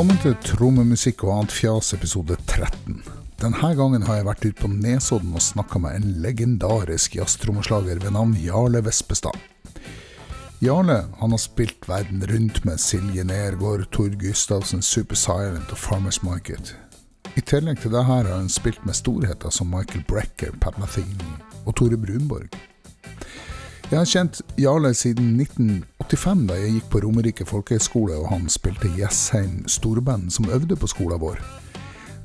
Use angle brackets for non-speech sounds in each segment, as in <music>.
Velkommen til Trommemusikk og annet fjas episode 13. Denne gangen har jeg vært ute på Nesodden og snakka med en legendarisk jazztrommeslager ved navn Jarle Vespestad. Jarle han har spilt verden rundt med Silje Nergård, Tord Gustavsen, Super Silent og Farmers Market. I tillegg til det her har han spilt med storheter som Michael Brecker, Pat Metheny og Tore Brunborg. Jeg har kjent Jarle siden 1985, da jeg gikk på Romerike folkehøgskole og han spilte Jessheim storband som øvde på skolen vår.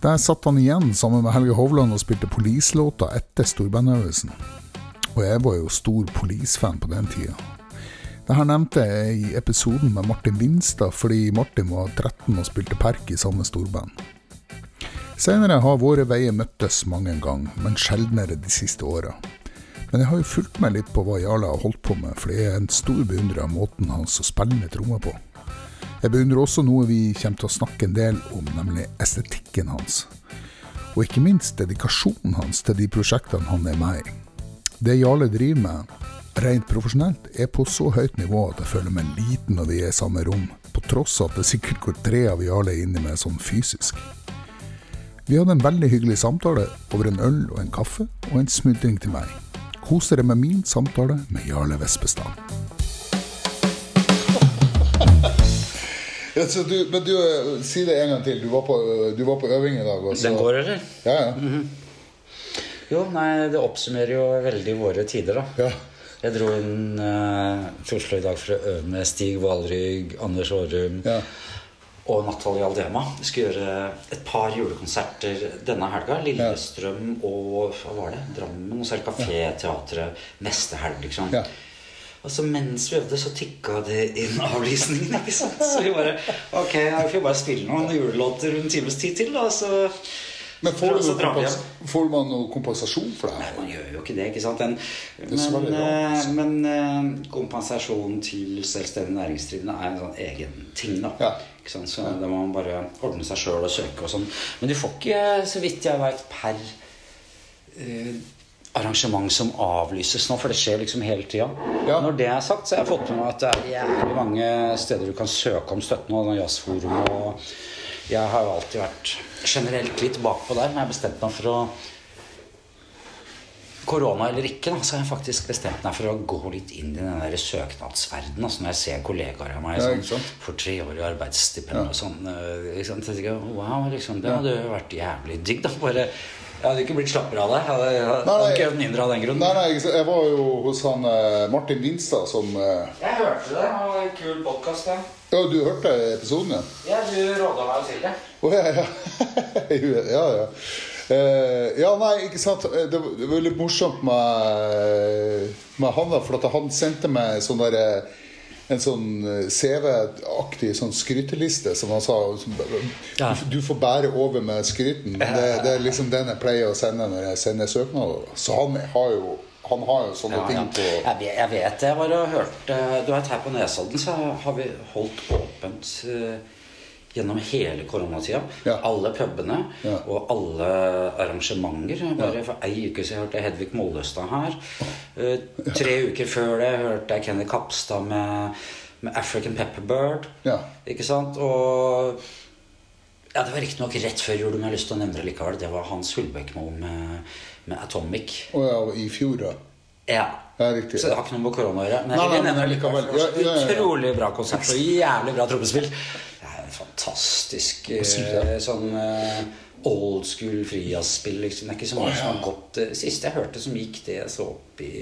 Der satt han igjen sammen med Helge Hovland og spilte Police-låter etter storbandøvelsen. Og jeg var jo stor Police-fan på den tida. Dette nevnte jeg i episoden med Martin Vinstad, fordi Martin var 13 og spilte perk i samme storband. Senere har våre veier møttes mange ganger, men sjeldnere de siste åra. Men jeg har jo fulgt med litt på hva Jarle har holdt på med, for jeg er en stor beundrer av måten hans å spille trommer på. Jeg beundrer også noe vi kommer til å snakke en del om, nemlig estetikken hans. Og ikke minst dedikasjonen hans til de prosjektene han er med i. Det Jarle driver med, rent profesjonelt, er på så høyt nivå at jeg føler meg liten når vi er i samme rom, på tross av at det sikkert går tre av Jarle inni meg sånn fysisk. Vi hadde en veldig hyggelig samtale over en øl og en kaffe, og en smudring til meg. Kos dere med min samtale med Jarle Vespestad. Ja, du, men du, si det en gang til. Du var på, du var på øving i dag. Også. Den går, eller? Ja, ja. Mm -hmm. Jo, nei, det oppsummerer jo veldig våre tider, da. Ja. Jeg dro inn uh, til Oslo i dag for å øve med Stig Valrygg, Anders Aarum ja. Og Natalie Aldema. Vi skulle gjøre et par julekonserter denne helga. Lillestrøm og hva var det? Drammen. Og så er det Kaféteatret neste helg, liksom. Ja. Og så mens vi øvde, så tikka det inn avlysningen. ikke sant? Så vi bare Ok, jeg får bare spille noen julelåter en times tid til, da. Så men får, du kompens får man noe kompensasjon for det? Nei, man gjør jo ikke det. ikke sant? Den, men, men uh, kompensasjon til selvstendig næringsdrivende er en sånn egen ting. da. Ja. Så Da må man bare ordne seg sjøl og søke og sånn. Men du får ikke, så vidt jeg veit, per uh, arrangement som avlyses nå, for det skjer liksom hele tida. Ja. Når det er sagt, så har jeg fått med meg at det er jævlig mange steder du kan søke om støtte nå. Jazzforum og Jeg har jo alltid vært generelt litt bakpå der, men jeg har bestemt meg for å Korona eller ikke, da, så har jeg faktisk bestemt meg for å gå litt inn i den der søknadsverdenen. Altså når jeg ser kollegaer av meg Ja, for tre år i arbeidsstipend Ja. og sånn. øh, Ikke sant? Jeg tenker, wow, liksom, det hadde jo vært jævlig digg, da. Bare, jeg hadde ikke blitt slappere av det. Jeg hadde, jeg hadde Nei, ikke mindre av den grunn. Nei, nei, jeg var jo hos han eh, Martin Winstad som eh, Jeg hørte det. Det var en kul podkast. Ja, du hørte episoden, ja? Ja, du råda meg til det. Å, ja, ja. <laughs> ja, ja. Eh, ja, nei, ikke sant. Eh, Det var, det var litt morsomt med, med han, da. For at han sendte meg sånn der, eh, en sånn CV-aktig sånn skryteliste som han sa som, Ja. du, du får bære over med skryten. Det, det er liksom den jeg pleier å sende når jeg sender søknader. Så han har jo, han har jo sånne Ja, ja. ting på Jeg, vet, jeg vet det. Jeg bare hørte Du vet, her på Nesodden så har vi holdt åpent eh, gjennom hele koronatida. Ja. Alle pubene Ja. og alle arrangementer. Bare For ei uke siden hørte jeg Hedvig Mollestad her. Uh, tre uker før det hørte jeg Kenny Kapstad med, med African Pepperbird. Ja. Ikke sant? Og ja, Det var riktignok rett før jul, men jeg har lyst til å nevne det likevel. Det var Hans Hulbekmo med, med Atomic. Å ja, i fjor, da. Ja. Ja, riktig. Så det har ikke noe med korona å gjøre. Men jeg Nei, vil nei, nevne det likevel. ja, ja. Utrolig bra konsert og jævlig bra trommespill. Fantastisk eh, sånn eh, old school frijazzspill. Liksom. Det er ikke så mange som har gått Det siste jeg hørte som gikk det så opp i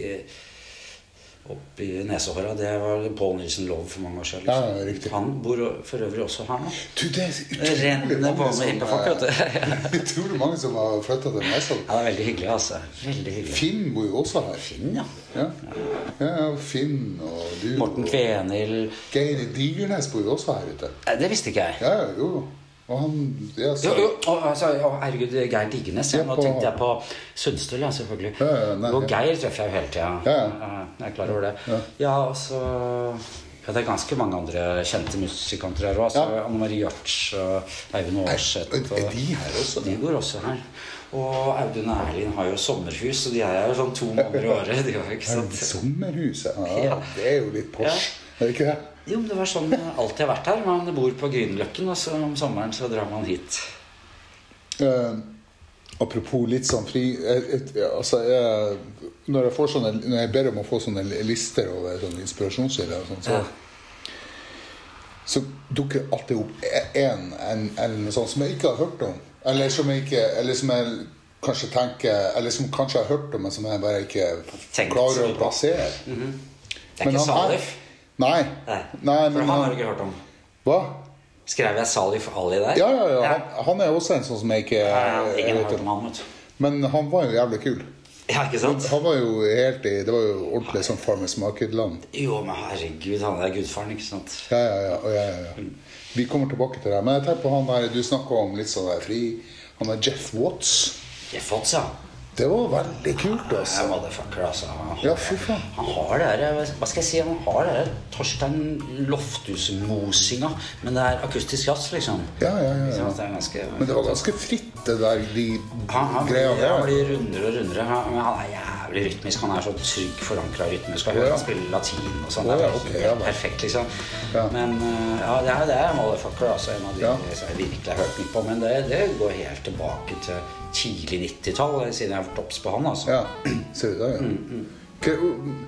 opp i nesehåra, det var Paul Nilsen Love for mange år siden. Ja, ja, riktig. Han bor for øvrig også her nå. Du, det er utrolig renner mange på med som, hippefolk, vet du. <laughs> Utrolig mange som har flytta til Nesodden. Ja, det er veldig hyggelig, altså. Veldig hyggelig. Finn bor jo også her. Finn, ja. Ja, ja, Finn og du. Morten Kvenhild Geir Digernes bor jo også her ute. Det visste ikke jeg. Ja, ja, jo. Og han ja, så, Jo, jo, altså, herregud, Geir Diggenes. Ja. Nå på- tenkte jeg på Sundstøl, ja, selvfølgelig. Ja, ja, nei, og. Geir treffer jeg jo hele tida. Ja, ja. Jeg er klar over det. Ja. Og så ja, Det er ganske mange andre kjente musikanter her òg. Altså. Anne Marie Hjorts og Eivind Aarseth. De her også? De går også her. Og Audun og Erlin har jo sommerhus, og de er jo sånn to måneder i året. De har, ikke Er sant? Sommerhuset? Ja, det er jo litt Ja. Er det ikke det? Jo, men det var sånn jeg alltid har vært her. Man bor på Grünerløkken, og så om sommeren så drar man hit. Uh, apropos litt sånn fri jeg, jeg, altså jeg, når, jeg får sånne, når jeg ber om å få sånne lister over sånne inspirasjonskilder, sånn, så, Ja. så dukker det alltid opp en, en eller noe sånt som jeg ikke har hørt om. Eller som jeg, ikke, eller som jeg kanskje tenker Eller som kanskje jeg har hørt om, men som jeg bare ikke Tenkt klarer å plassere. Mm plassere. Det er Men ikke Salif. Nei. Nei. Nei, For men han har du ikke hørt om. Hva? Skrev jeg Salif Ali der? Ja, ja, ja. Han, han er også en sånn som jeg ikke Nei, ingen har hørt om. han, vet du. Men han var jo jævlig kul. Ja, ikke sant? Han var jo helt i Det var jo ordentlig sånn Farmers Market-land. Jo, men herregud, han er gudfaren, ikke sant? Ja, ja, ja, ja, ja, ja. Vi kommer tilbake til det. Men jeg tenker på han der du snakka om litt sånn der fri Han er Jeff Watts. Jeff Watts, ja. Det var veldig kult, altså. altså. motherfucker, altså. Han Ja, fy faen. han har det der, Hva skal jeg si? Han har det der Torstein Lofthus-mosinga. Men det er akustisk jazz, liksom. Ja, ja, ja, ja. Det ganske Men det var ganske fritt, det der, de han, han, greia han blir rundere og rundere. Han, men han er jævlig rytmisk. Han er så trygg forankra rytmisk. Han, oh, ja. han spille latin og sånn. Oh, ja, er ja, perfekt, liksom. Ja. Men uh, ja, det er, det er motherfucker, altså. En av de Ja. som jeg virkelig har hørt mye på. Men det, det går helt tilbake til tidlig 90-tall, siden jeg har vært obs på han, altså. Ja, ser du det? Ja, Mm, mm.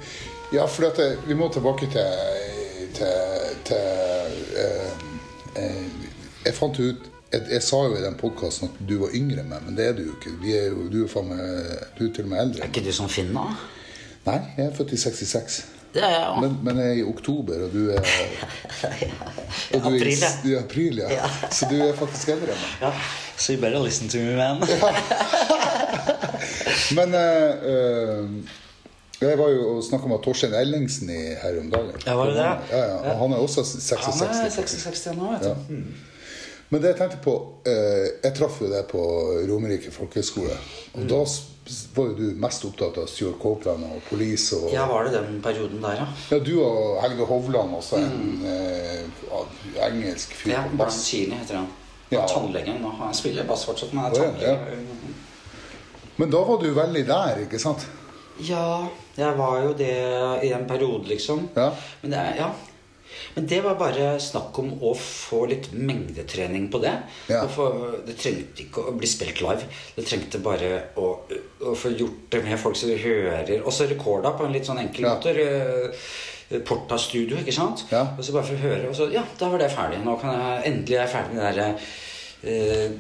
ja for dette, vi må tilbake til, til, til eh, eh, Jeg fant ut jeg, jeg sa jo i den podkasten at du var yngre enn meg, men det er du jo ikke. Vi er jo, du er meg Du er til og med eldre. Er ikke du som Finn, da? Nei, jeg er født i 66. Det jeg. Men, men jeg er i oktober, og du er <laughs> og du i- April, ja. Du er april, ja. Ja. Så du er faktisk eldre enn meg. Ja, so you better listen to me, man. <laughs> Men uh, jeg var jo og snakka med Torstein Ellingsen i, her om dagen. Ja, var det det? Ja, ja, og han er også 66. Han er 66 nå, vet du. Ja. Men det jeg tenkte på eh, Jeg traff jo deg på Romerike folkehøgskole. Og Mm. da var jo du mest opptatt av Stuart Copeland og Police og Ja, var det den perioden der, ja? Ja, du og Helge Hovland også, en eh, engelsk fyr Ja. Seeley heter han. Ja. Ja. Tannlegen nå. Han spiller bass fortsatt, men er tannlege. ja. Men da var du veldig der, ikke sant? Ja, jeg var jo det i en periode, liksom. Ja. Men det, er, ja. Men det var bare snakk om å få litt mengdetrening på det. Ja. Og få, det trengte ikke å bli spilt live. Det trengte bare å, å få gjort det med folk som hører. Og så rekorda på en litt sånn enkel Ja. måte. Eh, Porta-studio, ikke sant? Ja. Og så bare for å høre. Og så, ja, da var det ferdig. Nå kan jeg endelig er jeg ferdig med det derre eh,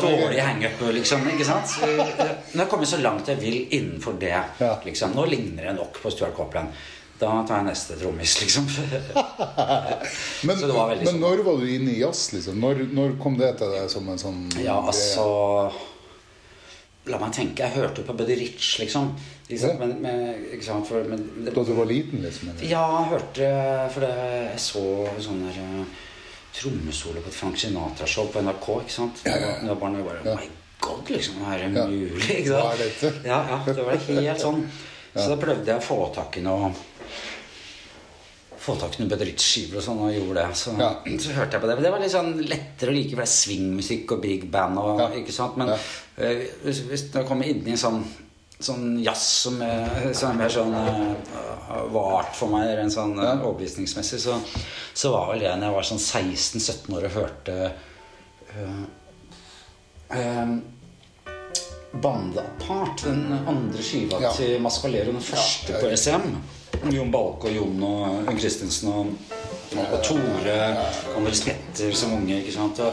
dårlig hangup, liksom. Ikke sant? Nå har jeg kommet så langt jeg vil innenfor det. Ja. Liksom. Nå ligner det nok på Stuart Copeland. Da tar jeg neste trommis, liksom. <laughs> Men, men sånn. når var du inne i jazz? liksom? Når, når kom det til deg som en sånn Ja, altså La meg tenke. Jeg hørte på Buddy Rich, liksom. liksom? Ja. Men, men, sant? For, men, det, Da du var liten, liksom? Eller? Ja, jeg hørte For det, jeg så sånn der eh, trommesolo på et Frank Sinatra-show på NRK. ikke sant? Ja, ja, ja. Barnet barn bare. Oh my god, liksom. Er det mulig? ikke sant? Ja, ja, det var helt sånn. Så da prøvde jeg å få tak i noe få tak i noen bedriftsskiver og sånn, og gjorde det. Så, Ja. <clears throat> så hørte jeg på det. Men det var litt sånn lettere å like, for det er swingmusikk og big band og Ja. ikke sant. Men Ja. uh, hvis, hvis du kommer inn i en sånn Sånn jazz som er, som er mer sånn uh, vart for meg, enn sånn uh, overbevisningsmessig, så, så var vel det når jeg var sånn 16-17 år og hørte uh, um, Bandeapart, den andre skiva til Mascalero, den første på. SM. Jon Balke og Jon og Unn Christensen og, og Tore og Nils Petter som unge. ikke sant? Og,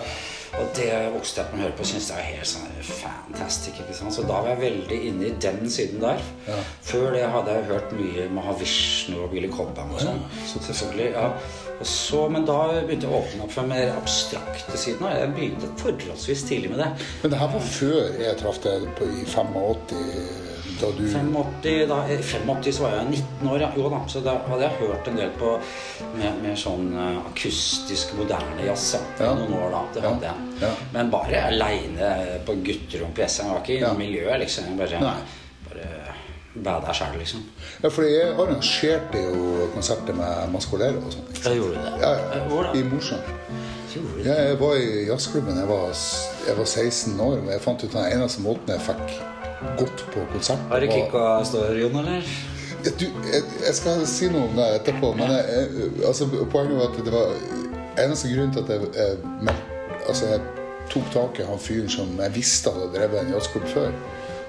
og det vokste jeg opp med å høre på og syntes det er helt sånn fantastic. ikke sant? Så da var jeg veldig inne i den siden der. Ja. Før det hadde jeg hørt mye Mahavishnu og Billy Cobham og sånn. Ja, så- Selvfølgelig, ja. Og så, men da begynte jeg å åpne opp for den mer abstrakte siden. Og jeg begynte forholdsvis tidlig med det. Men det her var før jeg traff deg i 85, da du 85, da, I 85 så var jeg 19 år, ja. Jo da. Så da hadde jeg hørt en del på mer, mer sånn eh, akustisk, moderne jazz. Ja. Ja. Noen år da. Det Ja. hadde jeg. Ja. Men bare aleine på gutterom på Jessheim. Var ikke i miljøet, liksom. Jeg bare, Nei. bare bada sjæl, liksom. Ja, for jeg arrangerte jo konserter med Mascolero og sånn. Ja, gjorde du det? Ja, Eh. Hvor da? I Mosjøen. Ja, jeg var i jazzklubben. Jeg var, jeg var 16 år, Og jeg fant ut den eneste måten jeg fikk gått på konsert Har du kicka står, Jon, eller? du, jeg, jeg skal si noe om det etterpå, men jeg, altså, poenget var at det var eneste grunn til at jeg, jeg, altså, jeg tok tak i han fyren som jeg visste hadde drevet en jazzklubb før.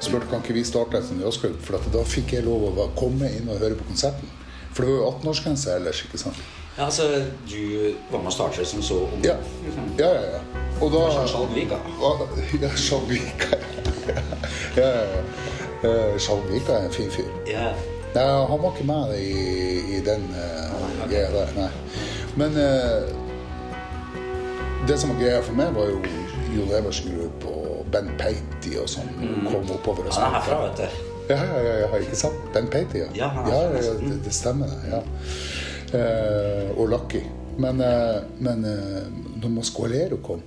Spurte kan ikke vi starte en sånn jazzklubb, for da fikk jeg lov å komme inn og høre på konserten. For det var jo 18-årsgrense ellers, ikke sant? Ja, altså, Du var med å starte som så ung? Ja. ja, ja, ja. Og da Sånn Skjalvika? Ja, Skjalvika. <laughs> ja, ja, ja. Eh, er en fin fyr. Ja. Nei, han var ikke med i, i den uh, greia der, nei. Men uh, det som var greia for meg, var jo Jon Eversen Group og Ben Patey og sånn. Kom oppover og Han er herfra, vet du. Ja, ja, ja, ikke sant? Ben Patey, ja. Ja, ja, ja, det, det stemmer, det. ja. Eh, og Lucky. Men, uh, men uh, når Masqualero kom,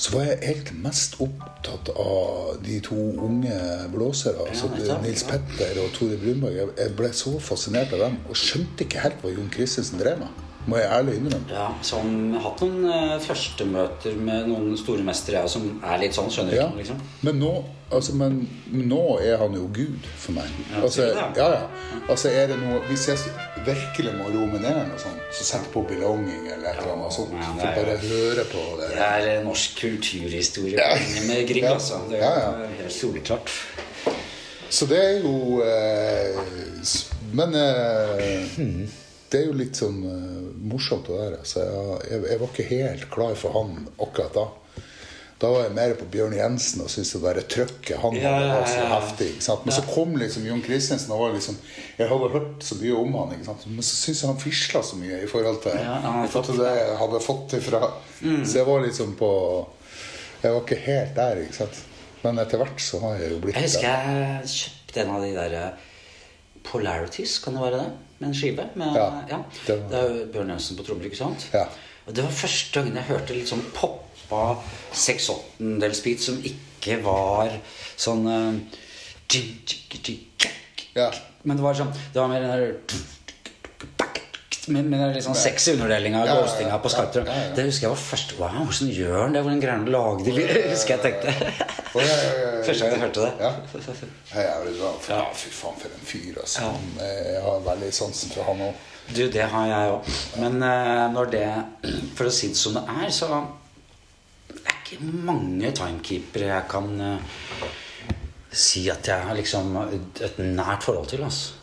så var jeg helt mest opptatt av de to unge blåsere. altså Nils. Petter og Tore Brunborg. Jeg, jeg ble så fascinert av dem og skjønte ikke helt hva Jon Christensen drev med. Må jeg ærlig innrømme. Ja, som har hatt noen uh, førstemøter med noen store mestere ja, som er litt sånn, skjønner Ja. du? Liksom. Men, nå, altså, men nå er han jo Gud for meg. Ja, altså, ja, ja. altså, er det noe, hvis jeg virkelig må roe ned, sånn, så jeg på 'Belonging' eller et eller annet sånt. Ja, er bare høre på det. Det er eh, norsk kulturhistorie Ja. med Grieg, altså. Det er helt soleklart. Så det er jo eh, Men eh, det er jo litt sånn uh, morsomt å være Så jeg, jeg, var ikke helt klar for han akkurat da. Da var jeg mer på Bjørn Jensen og syntes det der trøkket han Ja, hadde var så heftig. Men så kom liksom Jon Christensen og var liksom Jeg hadde hørt så mye om han, men så syntes jeg han fisla så mye i forhold til, Ja, i forhold til det jeg hadde fått ifra. Så jeg var liksom på Jeg var ikke helt der, ikke sant. Men etter hvert så har jeg jo blitt Jeg husker der. jeg kjøpte en av de der eh, Polarities, kan det være det? Med en skive? Med, Ja, ja. det var- Det er jo Bjørn Jensen på trommer, ikke sant? Ja. Og det var første gangen jeg hørte litt sånn poppa seks åttendelsbeat som ikke var sånn Ja. Men det var sånn Det var mer den der med, med den litt sånn sexy underdelinga av ghostinga på Skype. Ja, ja, ja. Det husker jeg var første Wow, hvordan gjør han det? Hvordan greier han å lage det? Husker jeg tenkte. <laughs> Første gang jeg hørte det. Ja. Hei, jeg er bra. For, Ja. fy faen, for en fyr. Altså. Ja. Han, eh, Jeg har veldig sansen for han òg. Du, det har jeg òg. Men eh, når det <clears throat> For å si det som det er, så det er ikke mange timekeepere jeg kan eh, si at jeg har liksom et nært forhold til. Altså.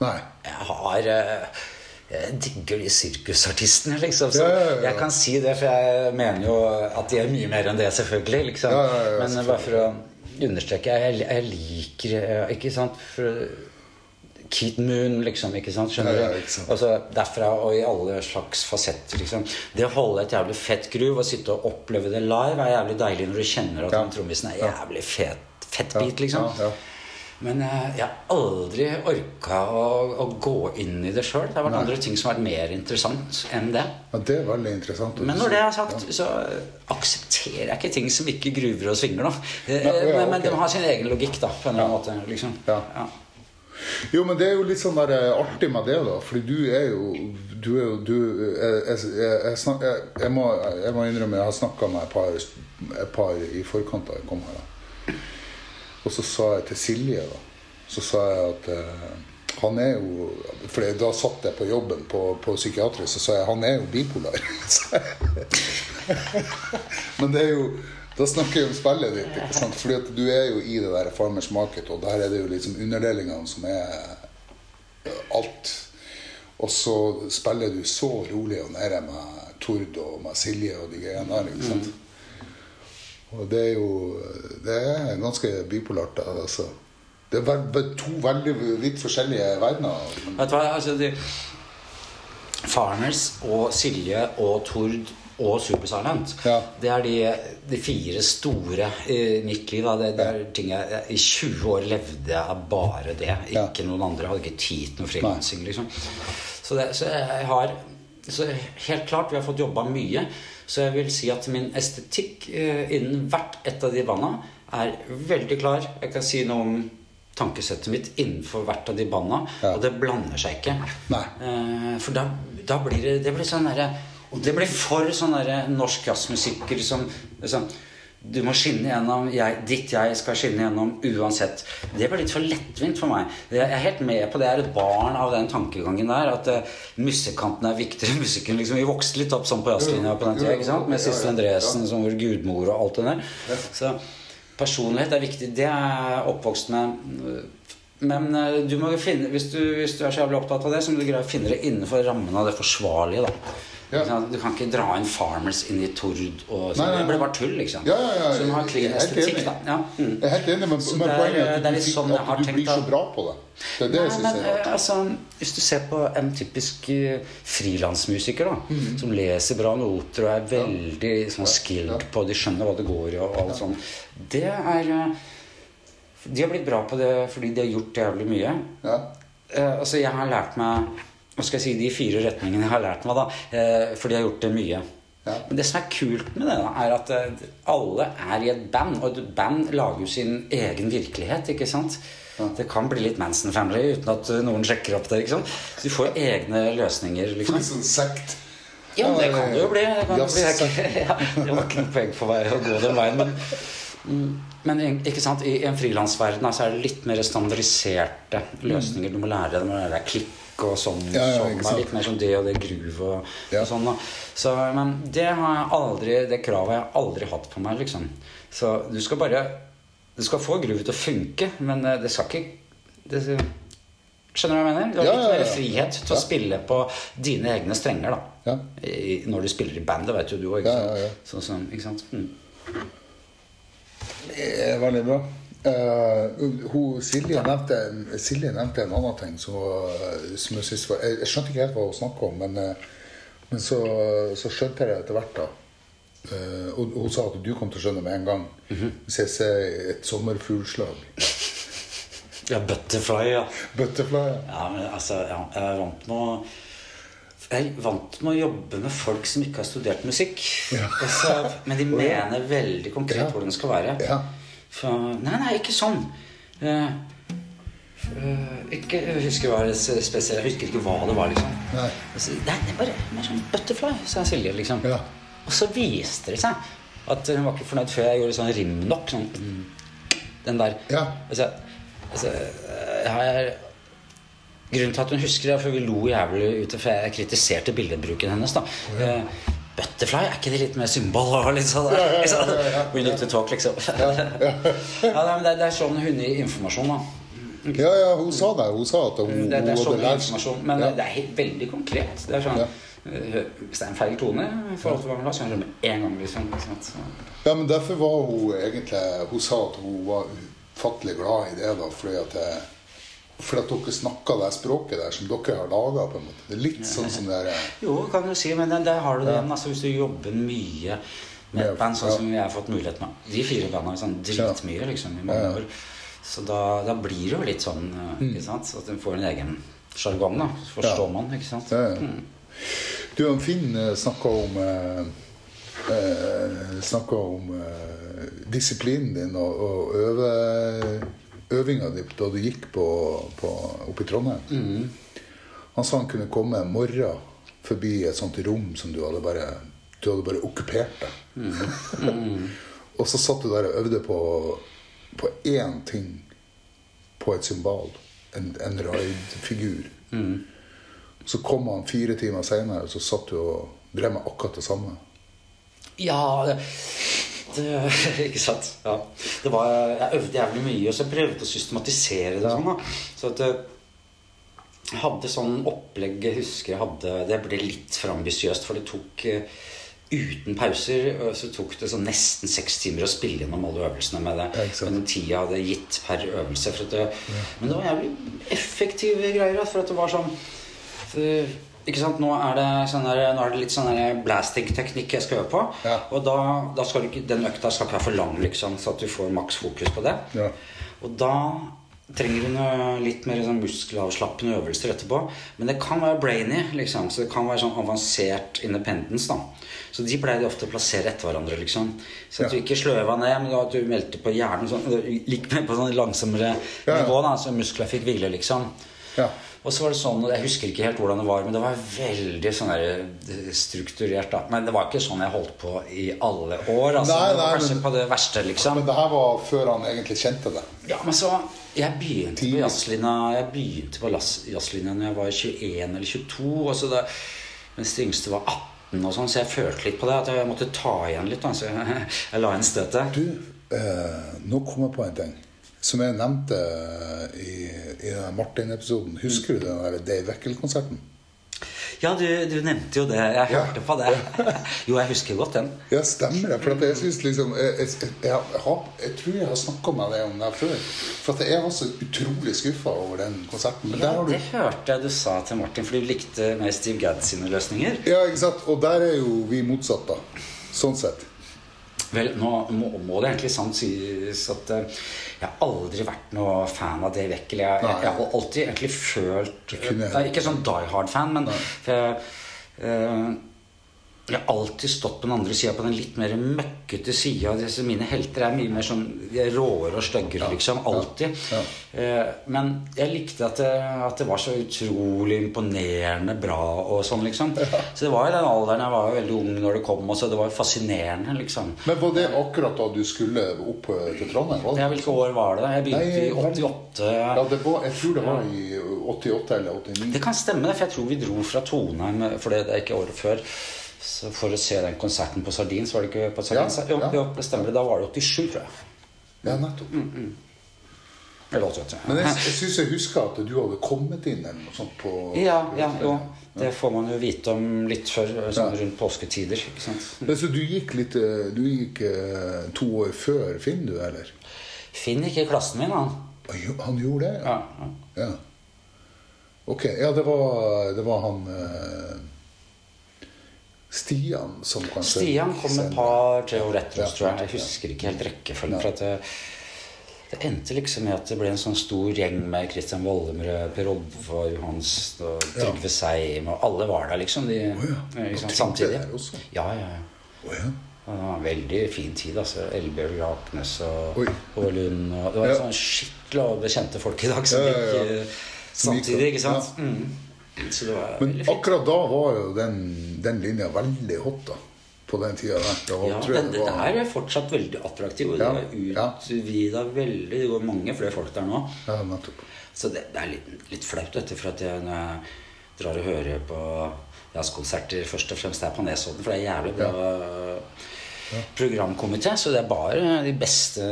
Nei. Jeg har Jeg digger de sirkusartistene, liksom. Så Ja, ja, ja, jeg kan si det, for jeg mener jo at de er mye mer enn det, selvfølgelig. Liksom. Men selvfølgelig. bare for å understreke Jeg, jeg liker Ikke sant? For, Keat Moon, liksom. ikke sant? Skjønner du? Altså, derfra og i alle slags fasetter. liksom. Det å holde et jævlig fett groove og sitte og oppleve det live er jævlig deilig når du kjenner at Ja. trommisen er jævlig fet, fett Ja, ja liksom. Ja, ja. Men eh, jeg har aldri orka å, å gå inn i det sjøl. Det har vært Nei. andre ting som har vært mer interessant enn det. Ja, det er veldig interessant. Men når det er sagt, så aksepterer jeg ikke ting som ikke gruver og svinger. da. Eh, Nei, ja, men, men okay. de har sin egen logikk, da, på en eller annen måte. liksom. Ja. Jo, men det er jo litt sånn der eh, artig med det, da. Fordi du er jo Du er jo du, jeg, jeg, jeg, jeg, må, jeg må innrømme jeg har snakka med et par, et par i forkant da jeg kom her. da. Og så sa jeg til Silje, da Så sa jeg at eh, han er jo For da satt jeg på jobben på, på psykiatrisk, så sa jeg han er jo bipolar. <laughs> Men det er jo da snakker jeg om spillet ditt. ikke sant? Fordi at du er jo i det der Farmers Market, og der er det jo liksom underdelingene som er eh, alt. Og så spiller du så rolig og nede med Tord og med Silje og de greiene der. ikke sant? Og det er jo Det er ganske bipolart. altså. Det er to veldig vidt forskjellige verdener. Vet du hva, altså de, Farmers og Silje og Tord og Supersilent Ja. Det er de, de fire store i mitt liv. Det, det er ting jeg, I 20 år levde jeg bare det. Ikke noen andre. Jeg hadde ikke tid til noe frilansing. Liksom. Så, det, så jeg har så Helt klart, vi har fått jobba mye. Så jeg vil si at min estetikk eh, innen hvert ett av de banda er veldig klar. Jeg kan si noe om tankesettet mitt innenfor hvert av de banda, Ja. og det blander seg ikke. Nei. Eh, for da, da blir det, det blir sånn derre Og det blir for sånn derre norsk jazzmusikker som liksom, Du må skinne gjennom. Jeg, ditt jeg skal skinne gjennom uansett. Det ble litt for lettvint for meg. Jeg er helt med på det. Jeg er et barn av den tankegangen der. At uh, musikkanten er viktigere musikken. Liksom. Vi vokste litt opp sånn på jazzlinja på den tida. ikke sant? Med Sissel Endresen som vår gudmor og alt det der. Så personlighet er viktig. Det er jeg oppvokst med. Men uh, du må finne, hvis du, hvis du er så jævlig opptatt av det, så må du greie å finne det innenfor rammen av det forsvarlige. da Ja. Du kan ikke dra inn Farmers inn i Tord og sånn. Nei, nei, Det blir bare tull, liksom. Ja, ja, ja. Så du må ha clean estetikk, da. Ja. Mm. Jeg er helt enig, men, men poenget er at du, sånn at du blir så bra på det. Det er det jeg syns er rart. altså, Hvis du ser på en typisk eh, frilansmusiker da, Mhm. som leser bra noter og er veldig sånn skilled på De skjønner hva det går i og alt sånt. Det er eh, De har blitt bra på det fordi de har gjort jævlig mye. ja. Uh, altså, jeg har lært meg Hva skal jeg si, de fire retningene jeg har lært meg, da. Eh, for de har gjort det mye. Ja. Men det som er kult med det, da, er at eh, alle er i et band. Og et band lager jo sin egen virkelighet, ikke sant? Det kan bli litt Manson Family uten at noen sjekker opp det. ikke sant? Så du får jo egne løsninger. Liksom. litt sånn sekt. Ja, det kan det jo bli. Det, kan bli. <laughs> Ja, det var ikke noe poeng for meg å gå den veien. Men, men ikke sant, i en frilansverden altså, er det litt mer standardiserte løsninger. Du må lære deg, du må lære deg klikk og sånn. Ja, ja, sånn ikke sant. litt mer som det og det groove og, Ja. og sånn. Da. Så, men det har jeg aldri Det kravet har jeg aldri hatt på meg, liksom. Så du skal bare Du skal få groove til å funke, men eh, det skal ikke det, Skjønner du hva jeg mener? Du har litt mer frihet til å spille på dine egne strenger, da. Ja. I, når du spiller i band, det vet jo du òg. Ja, ja. Sånn ikke sant? Mm. Det var litt bra. Eh, hun, Silje, nevnte, Silje nevnte en annen ting som, var- som jeg synes var Jeg, skjønte ikke helt hva hun snakka om, men, eh, men så, så skjønte jeg det etter hvert. da Uh, og hun sa at du kom til å skjønne med en gang. Mhm. Hvis jeg ser et sommerfuglslag. Ja, Butterfly, ja. Butterfly. ja. ja men altså, ja, jeg er vant med å jeg er vant med å jobbe med folk som ikke har studert musikk. Ja. Altså, men de mener veldig konkret hvordan det skal være. Ja. For, nei, nei, ikke sånn. Uh, uh, ikke, jeg husker hva det spesielle Jeg husker ikke hva det var, liksom. Nei. Altså, det er bare mer sånn butterfly, sa Silje, liksom. Ja. Og så viste det seg at hun var ikke fornøyd før jeg gjorde sånn rim nok. Sånn, den der. Ja. Altså, altså, jeg har Grunnen til at hun husker det, er for vi lo jævlig ute, for jeg kritiserte billedbruken hennes. da Eh, Butterfly, er ikke det litt mer symbol? Og litt sånn, liksom. We need to talk, liksom. ja, nei, det, er sånn hundeinformasjon, da. ja, ja, hun sa det. Hun sa at hun, Det, det er er sånn informasjon, men det er helt, veldig konkret. Det er sånn, eh, Hvis det er en feil tone i forhold til hva hun har, ha, så er det med en gang. liksom, ikke. Ja, men derfor var hun egentlig Hun sa at hun var ufattelig glad i det, da, fordi at fordi at dere snakker det språket der som dere har laga. Det er litt sånn som det er Jo, kan du si, men der, har du det igjen. Altså, hvis du jobber mye med et band, sånn som vi har fått mulighet med De fire bandene har sånn dritmye liksom, i mange år. Så da, da blir det jo litt sånn eh, ikke sant? Så at en får en egen sjargong. Forstår man, ikke sant? Ja. Du og Finn eh, snakka om eh, eh, Snakka om eh, disiplinen din og, og øve, øvinga di da du gikk på, på, oppe i Trondheim. Han sa han kunne komme en morgen forbi et sånt rom som du hadde bare Du hadde bare okkupert det. <laughs> og så satt du der og øvde på, på én ting på et symbol. En, en raid-figur. Så kom han fire timer seinere, og så satt du og drev med akkurat det samme. Ja, det, det <laughs> Ikke sant? Ja. Det var, jeg øvde jævlig mye, og så jeg prøvde å systematisere det. sånn. Så at eh, jeg hadde sånn opplegg Jeg husker jeg hadde Det ble litt for ambisiøst, for det tok eh, Uten pauser eh, så tok det så nesten seks timer å spille gjennom alle øvelsene med det. Ja, med den tida jeg hadde gitt per øvelse. Det, Men det var jævlig effektive greier. For at det var sånn ikke sant? Nå er det, sånn der, nå er det litt sånn blasting-teknikk jeg skal øve på. Ja. Og da, da skal du ikke, den økta skal ikke være for lang, liksom, så at du får maks fokus på det. Ja. Og da trenger du noe litt mer sånn muskelavslappende øvelser etterpå. Men det kan være brainy, liksom. Så det kan være sånn avansert independence, da. Så de pleide ofte å plassere etter hverandre, liksom. Så at Ja. du ikke sløva ned, men at du meldte på hjernen sånn, <laughs> litt med på sånn langsommere nivå, da, så muskler fikk hvile, liksom. Ja. Og så var det sånn, og Jeg husker ikke helt hvordan det var, men det var veldig sånn der, eh, strukturert. da. Men det var ikke sånn jeg holdt på i alle år. altså. Nei, det var kanskje men- på det verste, liksom. Men det her var før han egentlig kjente det. Ja, men så Jeg begynte på jazzlinja når jeg var 21 eller 22. Og så da, mens de yngste var 18, og sånn, så jeg følte litt på det. At jeg måtte ta igjen litt. Da, så jeg, <laughs> jeg la inn støtet. Du, eh, nå kom jeg på en ting. Som jeg nevnte i, i Martin-episoden. Husker du den der Dave Weckel-konserten? Ja, du, du nevnte jo det. Jeg Ja. hørte på det. <laughs> Jo, jeg husker godt den. Ja, stemmer det. For jeg syns liksom Jeg, jeg, jeg, jeg, tror jeg har snakka med deg om det før. For jeg var så utrolig skuffa over den konserten. Men Ja, har du det hørte jeg du sa til Martin, for du likte mer Steve Gadd sine løsninger. Ja, ikke sant? Og der er jo vi motsatt, da. Sånn sett. Vel, nå må, må det egentlig sant sies at uh, jeg har aldri vært noe fan av Dave Eckel. Jeg, jeg, jeg har alltid egentlig følt kunne- Ikke sånn Die Hard-fan, men for jeg, eh, jeg har alltid stått på den andre sida, på den litt mer møkkete sida. Mine helter er mye mer sånn de er råere og styggere, liksom. Alltid. Ja. Ja. Men jeg likte at det, at det var så utrolig imponerende bra og sånn, liksom. Så det var i den alderen jeg var veldig ung når det kom, og så det var fascinerende, liksom. Men var det akkurat da du skulle opp til Trondheim? Ja, Hvilke år var det? Jeg begynte i 88. Ja, det var, jeg tror det var i 88 eller 89. Det kan stemme, for jeg tror vi dro fra Tonheim for det er ikke året før. Så for å se den konserten på Sardin, så var det ikke på Sardin? Ja, ja. jo, det stemmer. Da var det 87, tror jeg. Ja, nettopp. Eller 88. Men jeg, jeg syns jeg husker at du hadde kommet inn eller noe sånt på Ja, ja, jo. Det får man jo vite om litt før, sånn rundt påsketider. ikke sant? Men Så du gikk litt eh, Du gikk eh, to år før Finn, du, eller? Finn gikk i klassen min, han. Han gjorde det? Ja, ja. Ja. Ok. Ja, det var, det var han eh, Stian som kanskje Stian kom et par-tre år etter oss, Ja, tror jeg. Jeg husker ikke helt rekkefølgen. For at det, det endte liksom med at det ble en sånn stor gjeng med Kristian Vollemrød, Per Oddvar Johansen og Trygve Seim, og alle var der, liksom. De, oh, ja. Og Trygve samtidig. der også? Ja, ja, ja. Oh, ja. Det var en veldig fin tid. altså Elbjørg Raknes og. Håvard Lund. Og det var Ja. sånn skikkelig og bekjente folk i dag som Ja, ja, ja. eh, Som gikk samtidig. ikke sant? Mm. Men akkurat da var jo den, den linja veldig hot, da. På den tida der. Ja, den, det var- er fortsatt veldig attraktiv. Og Ja, det ja. er utvida veldig. Det går mange flere folk der nå. Ja. Så det, det er litt, litt flaut, dette, for at jeg, når jeg drar og hører på jazzkonserter først og fremst her på Nesodden, for det er jævlig bra programkomité. Så det er bare de beste,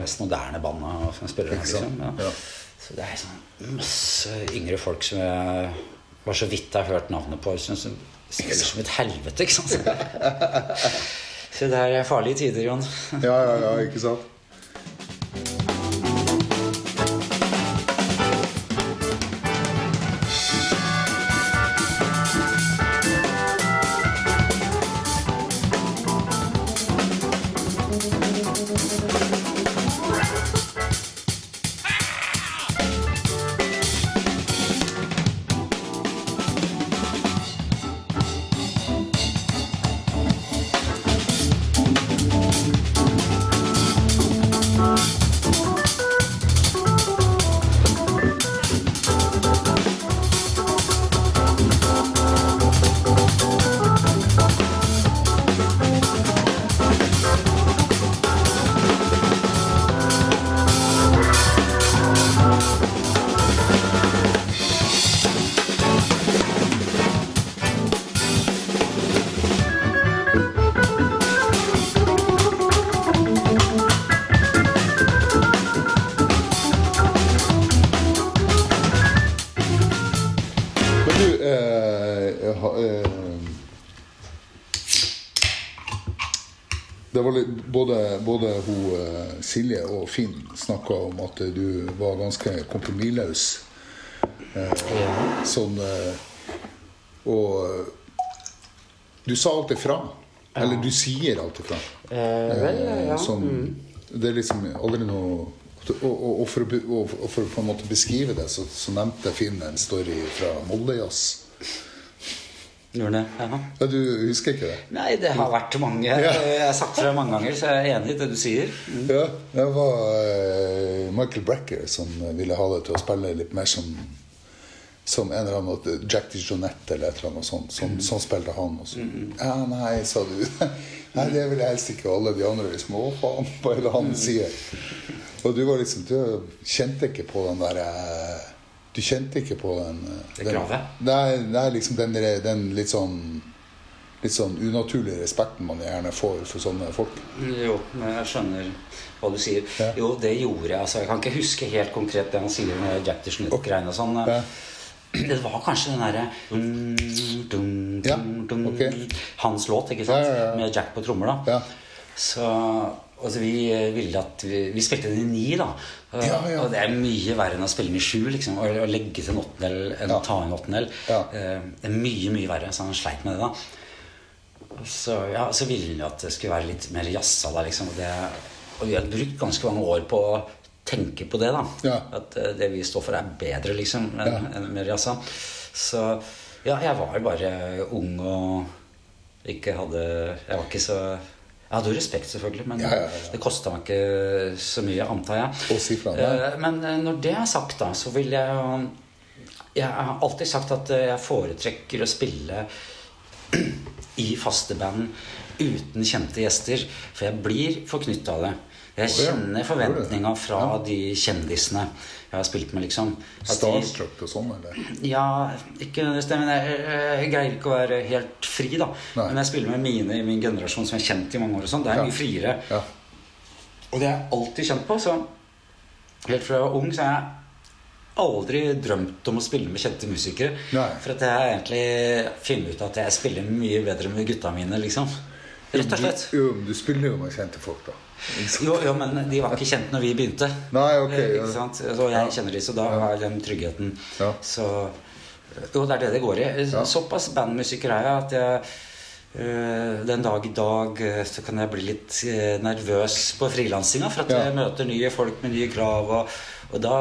mest moderne banda som spiller her. Liksom. Ja. Ja. Så det er sånn masse yngre folk som jeg bare så vidt jeg har hørt navnet på, Synes som spiller som et helvete, ikke sant. <laughs> Så det er farlige tider, Jon. Ja, ja, ja, ikke sant? Silje og Finn snakka om at du var ganske kompromissløs. Eh, sånn eh, Og eh, du sa alltid fra. Eller du sier alltid fra. Eh, vel, ja. Sånn, Det er liksom aldri noe og, for, å på en måte beskrive det, så, så nevnte Finn en story fra Moldejazz. Gjorde det? Ja. Ja, du husker ikke det? Nei, det har vært mange. Jeg har sagt det mange ganger, så jeg er enig i det du sier. Ja, det var eh, Michael Brecker som ville ha det til å spille litt mer som som en eller annen Jack DiJohnette eller et eller annet sånt. Sånn, sånn spilte han også. Ja, nei, sa du. <laughs> nei, det vil jeg helst ikke. Alle de andre liksom Å, faen, på hele hans side. Og du var liksom Du kjente ikke på den der eh, Du kjente ikke på den eh, Det er, kravet? Det er liksom den, den litt sånn Litt sånn unaturlige respekten man gjerne får for sånne folk. Jo, jeg skjønner hva du sier. Ja. Jo, det gjorde jeg. Altså, jeg kan ikke huske helt konkret det han sier med Jack DeShnut-greiene og sånn. Ja. Det var kanskje den derre Ja, dum. Hans låt, ikke sant? Med Jack på trommer, da. Ja. Så altså, vi ville at vi, vi spilte den i ni, da. Og, Ja, ja. og det er mye verre enn å spille den i sju. Liksom, å, å legge til en åttendel enn Ja. å ta en åttendel. Ja. Eh, Det er mye, mye verre. Så han sleit med det, da. Så, ja, så ville han at det skulle være litt mer jazza da, liksom. Og, det, og vi har brukt ganske mange år på å tenke på det, da. Ja. At eh, det vi står for, er bedre, liksom, enn enn mer jazza. Så ja, jeg var jo bare ung og ikke hadde Jeg var ikke så Jeg hadde jo respekt, selvfølgelig, men Ja, ja, ja. det kosta meg ikke så mye, antar jeg. Si. Eh, Men eh, når det er sagt, da, så vil jeg jo Jeg har alltid sagt at eh, jeg foretrekker å spille <clears throat> i faste band uten kjente gjester. For jeg blir forknyttet av det. Jeg kjenner forventninga fra de kjendisene jeg har spilt med, liksom. Starstruck og sånn, eller? ja, ikke stemmer. Jeg, jeg greier ikke å være helt fri, da. Nei. Men jeg spiller med mine i min generasjon som jeg har kjent i mange år. og sånn, Det er Ja. mye friere. Ja. Og det har jeg alltid kjent på. Så helt fra jeg var ung så har jeg aldri drømt om å spille med kjente musikere. Nei. For at jeg har egentlig funnet ut at jeg spiller mye bedre med gutta mine, liksom. Rett og slett. Du, jo, du spiller jo med kjente folk, da. <laughs> Jo, jo, men de var ikke kjent når vi begynte. Nei, ok, Eh, ja. Så jeg kjenner de, så da har den tryggheten. Ja. Så Jo, det er det det går i. Såpass bandmusiker er jeg at jeg Uh, den dag i dag uh, så kan jeg bli litt uh, nervøs på frilansinga for at Ja. jeg møter nye folk med nye krav. Og, og da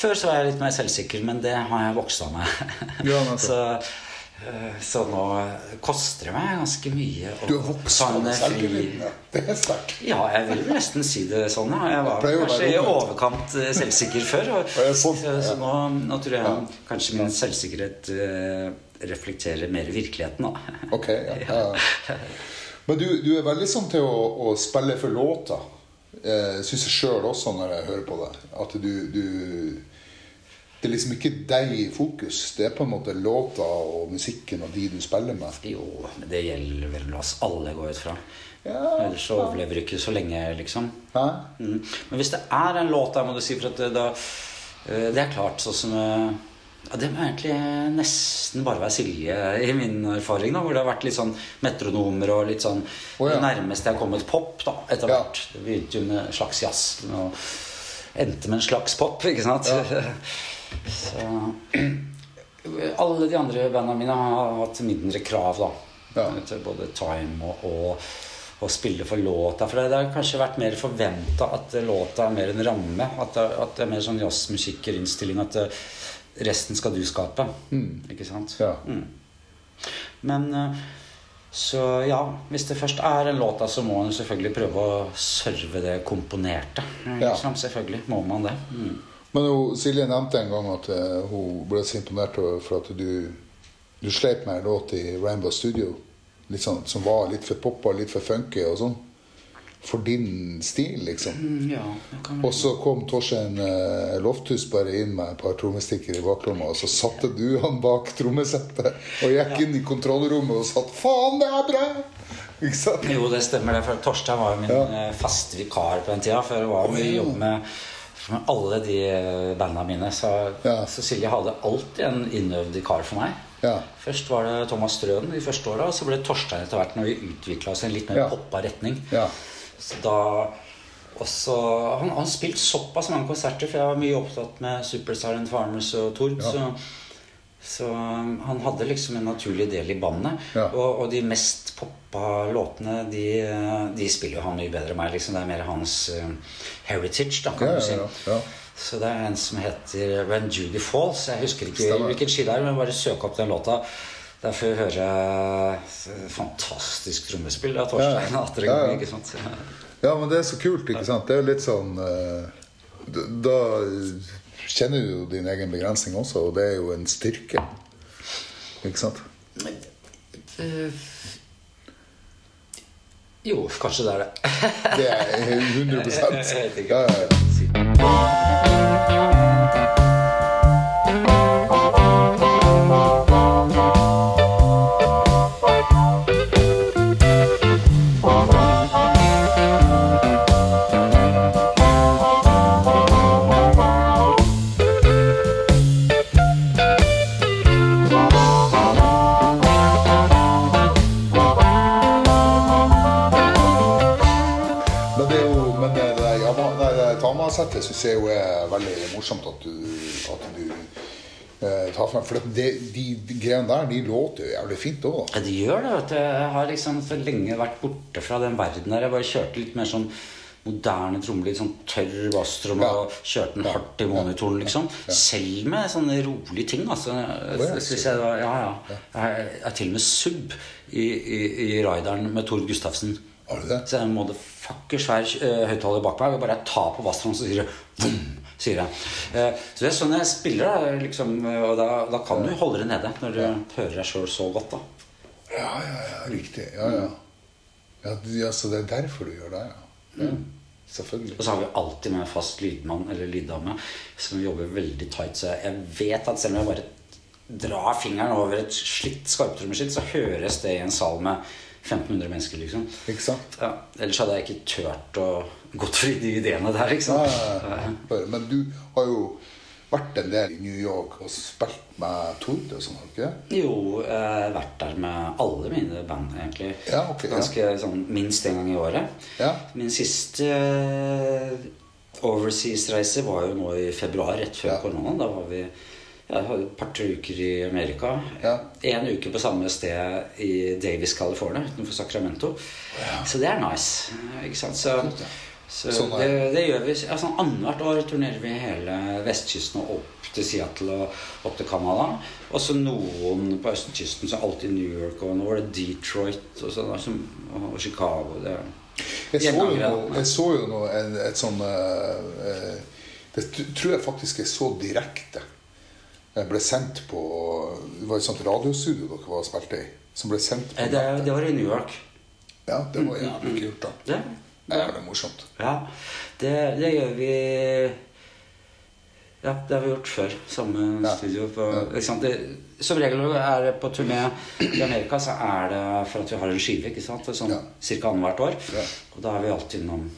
Før så var jeg litt mer selvsikker, men det har jeg vokst av meg. Ja, <laughs> så, så nå koster det meg ganske mye å Du har vokst fri- selvtilliten. Det er sterkt. ja, jeg vil nesten si det sånn. Ja. Jeg var Jeg kanskje i overkant eh, selvsikker før. Og, sånn, så, så nå, nå tror jeg kanskje min selvsikkerhet uh, reflekterer mer virkeligheten, da. <laughs> Ok, <laughs> ja. ja. Men du, du er veldig sånn til å, å spille for låta. Jeg Syns jeg sjøl også når jeg hører på deg. At du, du Det er liksom ikke deg i fokus. Det er på en måte låta og musikken og de du spiller med. Jo, men det gjelder vel oss alle, går ut fra. Ja. Ellers så overlever du ikke så lenge, liksom. Mm. Men hvis det er en låt der, må du si, for det, da eh, Det er klart, sånn som eh, ja, Det må egentlig nesten bare være Silje, i min erfaring, da, hvor det har vært litt sånn metronomer og litt sånn oh, ja. Det nærmeste jeg har kommet pop, da, etter hvert. Det begynte jo med en slags jazz og endte med en slags pop, ikke sant? <laughs> Så <clears throat> Alle de andre bandene mine har hatt mindre krav, da. Ja. Til både time og, og, og spille for låta. For det, det har kanskje vært mer forventa at låta er mer en ramme. At det, at det er mer sånn jazzmusikerinnstilling. At det, resten skal du skape. Ikke sant? Ja. Mm. Men eh, så ja, hvis det først er en låt, så må man selvfølgelig prøve å serve det komponerte. Ja. Selvfølgelig må man det. Mm. Men hun, Silje nevnte en gang at eh, hun ble så imponert over for at du, du sleip med en låt i Rainbow Studio. Litt sånn, som var litt for poppa, litt for funky og sånn. For din stil, liksom. Mm, Ja, det kan Og så kom Torstein eh, Lofthus bare inn med et par trommestikker i baklomma, og så satte du han bak trommesettet og gikk inn i kontrollrommet og satt 'Faen, det er bra!' Ikke sant? Jo, det stemmer. det, for Torstein var jo min Ja. eh, faste vikar på den tida. For det var mye jobb med, med alle de banda bandene mine. Så Ja. Cecilie hadde alltid en innøvd kar for meg. Ja. Først var det Thomas Strøen de første åra, og så ble det Torstein etter hvert når vi utvikla oss i en litt mer Ja. poppa retning. Ja. Så da også, han har spilt såpass mange konserter, for jeg var mye opptatt med Superstar and Farmers og Tord. Ja. Så, så um, han hadde liksom en naturlig del i bandet. Ja. Og, og de mest poppa låtene, de, de spiller jo han mye bedre enn meg. Liksom. Det er mer hans uh, heritage, da, kan Ja, du si. ja. Så det er en som heter When Judy Falls. Jeg husker ikke Stemmer. hvilken ski det er, men bare søk opp den låta. Derfor hører jeg fantastisk trommespill av Torstein. <laughs> Atter Ja, ja. ikke sant? Ja, men det er så kult, ikke sant? Det er jo litt sånn uh, Da kjenner du jo din egen begrensning også, og det er jo en styrke. Ikke sant? Eh, Jo, kanskje det er det. Det er 100 <laughs> Jeg vet ikke. ja, ja, ja. Jeg jo er veldig morsomt at du, at du eh, tar frem. For det, de, de greiene der de låter jo jævlig fint òg. Ja, det gjør det. vet du. Jeg har liksom for lenge vært borte fra den verden der. Jeg bare kjørte litt mer sånn moderne trommelyd, sånn tørr basstromme Ja. og kjørte den hardt i monitoren, liksom. Selv med sånne rolige ting, altså. ja, Synes jeg, da- ja, ja. Jeg er til og med sub i, i, i rideren med Tor Gustavsen. Det? Så jeg måtte fucker svær uh, høyttaler bak meg. Og bare tar på basstrommen, så sier det boom, sier jeg. Uh, så det er sånn jeg spiller, da. Liksom, og da, da kan du holde det nede når du hører deg sjøl så godt, da. Ja, ja, ja, riktig. Ja, ja. ja, ja så det er derfor du gjør det, ja. ja. Selvfølgelig. Og så har vi alltid med fast lydmann eller lyddame som jobber veldig tight. Så jeg vet at selv om jeg bare drar fingeren over et slitt skarptrommeskitt, så høres det i en sal med 1500 mennesker, liksom. Ikke sant? Ja, ellers hadde jeg ikke turt å gått for de ideene der, ikke sant. Nei, ja. Men du har jo vært en del i New York og spilt med Tord og sånn, ikke? Jo, jeg har vært der med alle mine band, egentlig. Ja, ok, ja. Ganske sånn minst en gang i året. Ja. Min siste eh, overseas-reise var jo nå i februar, rett før Ja. koronaen. Da var vi ja, et par-tre uker i Amerika. Ja. En uke på samme sted i Davis, California, utenfor Sacramento. Så det er nice. Ikke sant? Så, så Sånn er det, det. gjør vi. Ja, sånn Annethvert år turnerer vi hele vestkysten og opp til Seattle og opp til Canada. Og så noen på østkysten, så alltid New York, og nå var det Detroit og, sånn, altså, og Chicago. Det, Jeg så jo noe, jeg så jo noe et sånn uh, uh, Det tror jeg faktisk jeg så direkte. Ble sendt på Det var et sånt radiostudio dere var og spilte i. Som ble sendt på Eh, det, det var i New York. Ja, det var jævlig kult, da. Det, Det er jævlig morsomt. ja, det, det gjør vi Ja, det har vi gjort før. Samme Ja. studio. På? Det, som regel er det på turné i Amerika, så er det for at vi har en skive. ikke sant? Sånn Ja. Cirka annethvert år. Ja. Og da er vi alltid innom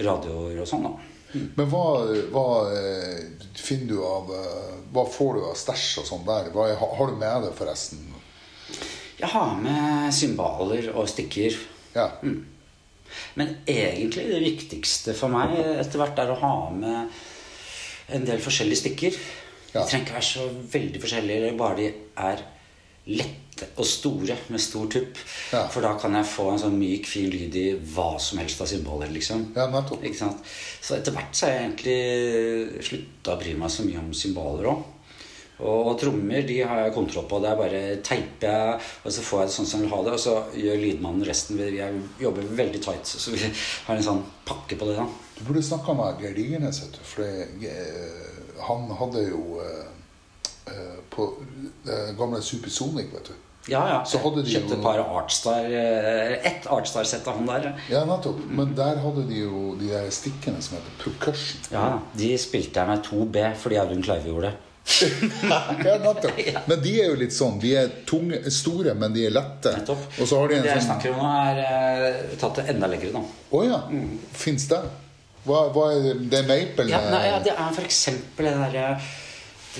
radioer og sånn, da. Men hva, hva eh, finner du av eh, Hva får du av stæsj og sånn der? Hva har du med deg, forresten? Jeg har med cymbaler og stikker. Ja. Men egentlig det viktigste for meg etter hvert er å ha med en del forskjellige stikker. Ja. De trenger ikke være så veldig forskjellige, bare de er lette og store med stor tupp. Ja. For da kan jeg få en sånn myk, fin lyd i hva som helst av symboler, liksom. Ja. Ikke sant? Så etter hvert så har jeg egentlig slutta å bry meg så mye om symboler òg. Og, og trommer de har jeg kontroll på. Det er bare teiper jeg, og så får jeg det sånn som jeg vil ha det. Og så gjør lydmannen resten. Jeg jobber veldig tight, så vi har en sånn pakke på det. da. Du burde snakka med Geir Digernes. For det, eh, han hadde jo eh, På det gamle Supersonic, vet du. Ja, ja. Så hadde de Kjøpte jo- et par Artstar eh, Ett Artstar-sett av han der. ja. Nettopp. Men der hadde de jo de der stikkene som heter percussion. Ja, De spilte jeg med 2B fordi Audun Kleive gjorde det. <laughs> ja, nettopp. <laughs> Men de er jo litt sånn. De er tunge, store, men de er lette. Nettopp. Og så har de en Det jeg sånn snakker om nå, er eh, tatt det enda lenger nå. Å ja. Fins det? Hva, hva er det? Det er maple? Ja, nei, ja, eh, det er for eksempel det derre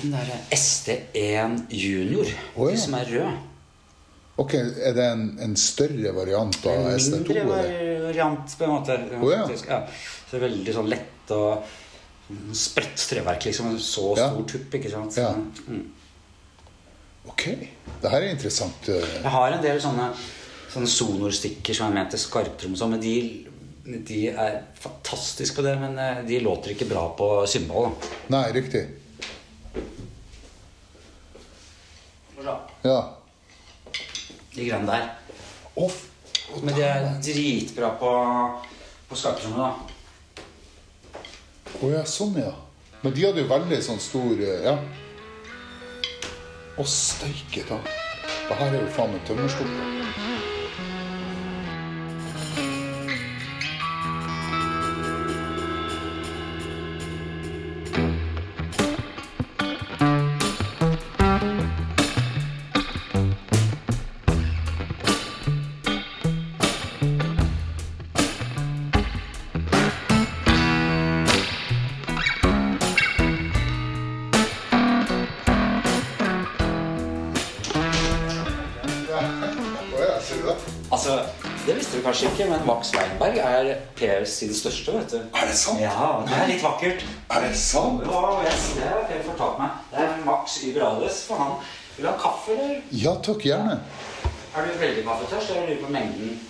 den der ST1 Junior, oh, ja. de som er rød. Ok, Er det en, en større variant av ST2? En mindre variant, på en måte. Oh, ja. ja. Så veldig sånn lett og spredt treverk, liksom. Så Ja. stor tupp, ikke sant. Ja. Mm. Ok. Det her er interessant. eh. Jeg har en del sånne, sånne sonorstikker som er ment til skarptrom sånn, men de, de er fantastiske på det, men eh, de låter ikke bra på symbol. Nei, riktig. Ja. Ja. De greiene der. Å, oh, Men de er dritbra på, på skarptrommet, da. Å ja, sånn, ja. Men de hadde jo veldig sånn stor eh, Ja. Å, steike ta. Det her er jo faen meg tømmerstokker. Kanskje ikke, men Max Weinberg er Per sin største. vet du. Er det sant? Ja, det er litt vakkert. Er det sant? Ja, yes, det har Per fortalt meg. Det er Max Überales for han. Vil du ha kaffe, eller? Ja takk, gjerne. Er du veldig kaffetørst? Jeg lurer du på mengden?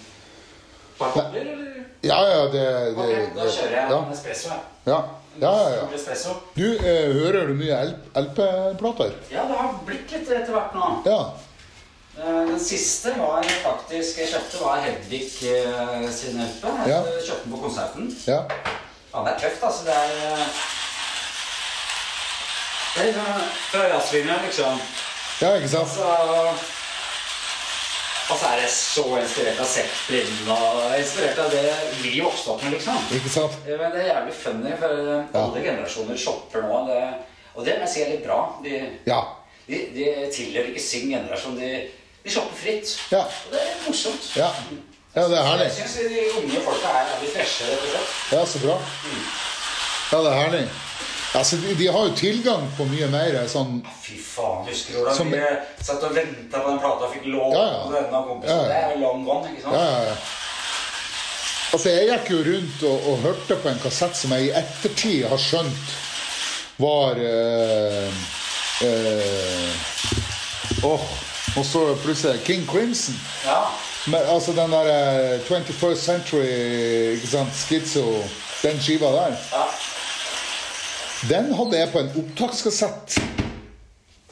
Et par eller? Ja, ja, det, det, Ok, da kjører jeg ja. en espresso. jeg. Ja, ja, ja. ja. Du, eh, hører du mye LP-plater? Ja, det har blitt litt etter hvert nå. Ja. Eh, Den siste var faktisk jeg kjøpte, var Hedvig eh, sin LP. Jeg Ja. kjøpte den på konserten. Ja. Ja, det er tøft, altså. Det er eh, Det er liksom fra jazzlinja, liksom. ja, ikke sant? Altså, Og så er jeg så inspirert av Zeppelin og inspirert av det vi vokste opp med, liksom. Ikke sant? Men det er jævlig funny, for Ja. alle generasjoner shopper nå. Det, og det må jeg si er litt bra. De, Ja. de, de tilhører ikke sin generasjon. De, de shopper fritt. Ja. Og det er morsomt. Ja. Ja, det er herlig. Jeg syns de unge folka er veldig freshe, rett og slett. Ja, så bra. Ja, det er herlig. Altså, de, de har jo tilgang på mye mer sånn Fy faen, husker du hvordan Som- vi satt og venta på den plata og fikk lån Ja, ja. av denne kompisen? Ja, ja. Det er jo long gone, ikke sant? Ja, ja, ja. Altså, jeg gikk jo rundt og, og hørte på en kassett som jeg i ettertid har skjønt var eh, øh, Åh, og så plutselig King Crimson. Ja. Men, altså den der eh, 21st Century, ikke sant, Schizo, den skiva der. ja. Den hadde jeg på en opptakskassett.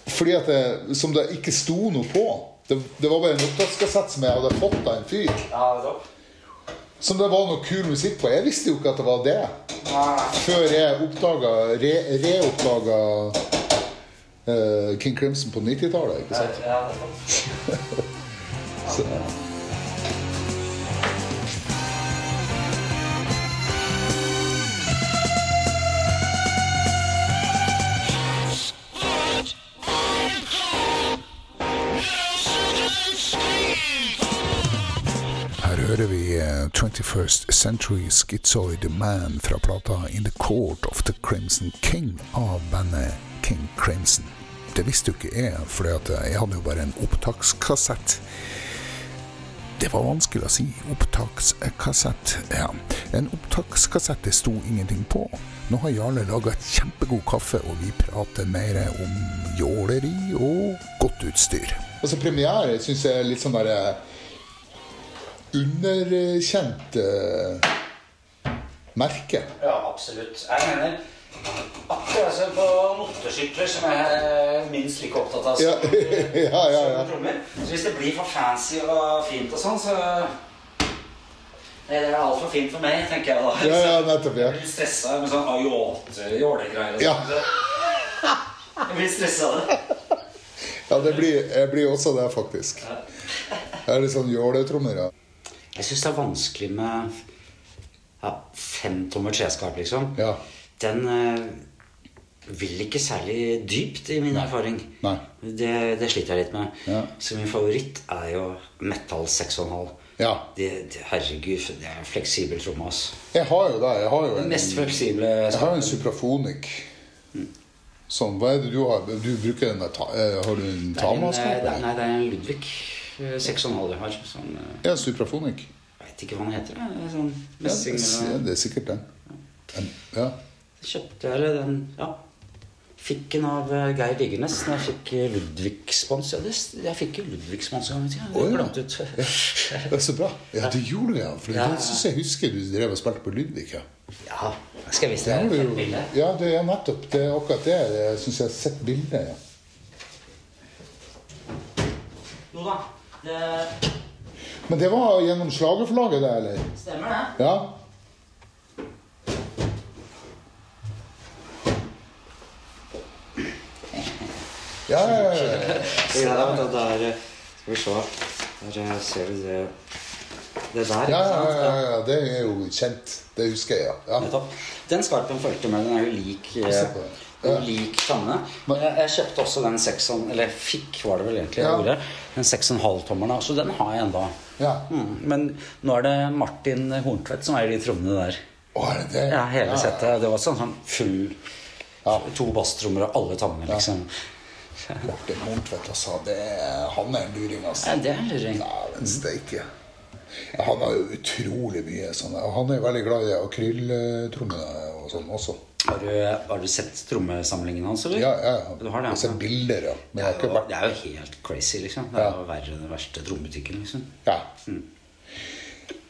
Fordi at det, Som det ikke sto noe på. Det, det var bare en opptakskassett som jeg hadde fått av en fyr. ja det er. Som det var noe kul musikk på. Jeg visste jo ikke at det var det. Nei. Før jeg oppdaga re, reoppdaga eh, King Crimson på 90-tallet. ikke sant? Ja, topp. <laughs> Så, hører vi eh, 21st Century Schizoid Man fra plata In the Court of the Crimson King av bandet King Crimson. Det visste jo ikke jeg, for jeg hadde jo bare en opptakskassett. Det var vanskelig å si. Opptakskassett. Ja. En opptakskassett det sto ingenting på. Nå har Jarle laga kjempegod kaffe, og vi prater mer om jåleri og godt utstyr. Altså Premiere syns jeg er litt sånn derre underkjent uh, merke. Ja, absolutt. Jeg mener som på motorsykler, som jeg er minst like opptatt av Ja, som, <laughs> ja, ja, ja. som trommer. Så hvis det blir for fancy og fint og sånn, så Det er altfor fint for meg, tenker jeg da. Ja, ja, nettopp, ja. Jeg blir stressa med sånn ayote, jålegreier og Ja. sånn. Jeg blir stressa av det. Ja, det blir, jeg blir også det, faktisk. Jeg er litt sånn jåletrommer, ja. Jeg syns det er vanskelig med ja, femtommer treskap, liksom. Ja. Den eh, vil ikke særlig dypt, i min erfaring. Nei. Det, det sliter jeg litt med. Ja. Så min favoritt er jo Metal 6,5. Ja. Det, det, herregud, det er en fleksibel tromme. Jeg har jo det. Jeg har jo en, mest fleksible jeg har en Suprafonic. Sånn, hva er det du har? Du bruker den der eh, Har du en eh, Tama-skap? er- Nei, det er en Ludvig eh, 6,5 jeg har. Sånn, eh, Ja, Suprafonic. vet ikke hva den heter. det er Sånn Ja, messing det, er- det er sikkert den. den ja. Kjøpte jeg den Ja. Fikk den av eh, Geir Diggernes når jeg fikk eh, Ludvig-spons. Ja, det, jeg fikk jo Ludvig-spons en gang i tida. Det ja. ut. Det er så bra. Ja, du gjorde det, ja. For Ja. det syns jeg husker du drev og spilte på Ludvig. Ja. Ja, Skal jeg vise deg et bilde. Ja, det er nettopp det. er Akkurat det jeg syns jeg har sett bildet. Ja. Jo da, det Men det var gjennom Slagerforlaget, det, eller? stemmer, det. Ja. Ja, ja, ja, ja. <laughs> Det der, Skal vi se Der eh, ser du det Det der, Ja, ja, ja, ja, det er jo kjent. Det husker jeg, ja. ja. Nettopp. Den skarpen fulgte med. Den er jo lik Se eh, Ja. lik samme. Jeg, jeg kjøpte også den 6, eller fikk, var det vel egentlig, ja. ordet, den 6,5-tommeren. Så den har jeg enda. Ja. Mm. Men nå er det Martin Horntvedt som eier de trommene der. Å, er det det? Ja, hele settet. Det var sånn, sånn full Ja. To basstrommer og alle tangene, liksom. Martin Horntvedt, altså. Det han er en luring, altså. Ja, det er en luring. Dæven steike. Han har jo utrolig mye sånn han er veldig glad i akryltrommene og sånn også. Har du, har du sett trommesamlingen hans, eller? Ja, ja. ja. Du har det, Jeg har sett bilder, ja. Men Det er, jo, det er jo helt crazy, liksom. Det er Ja. jo verre enn den verste trommebutikken, liksom. Ja.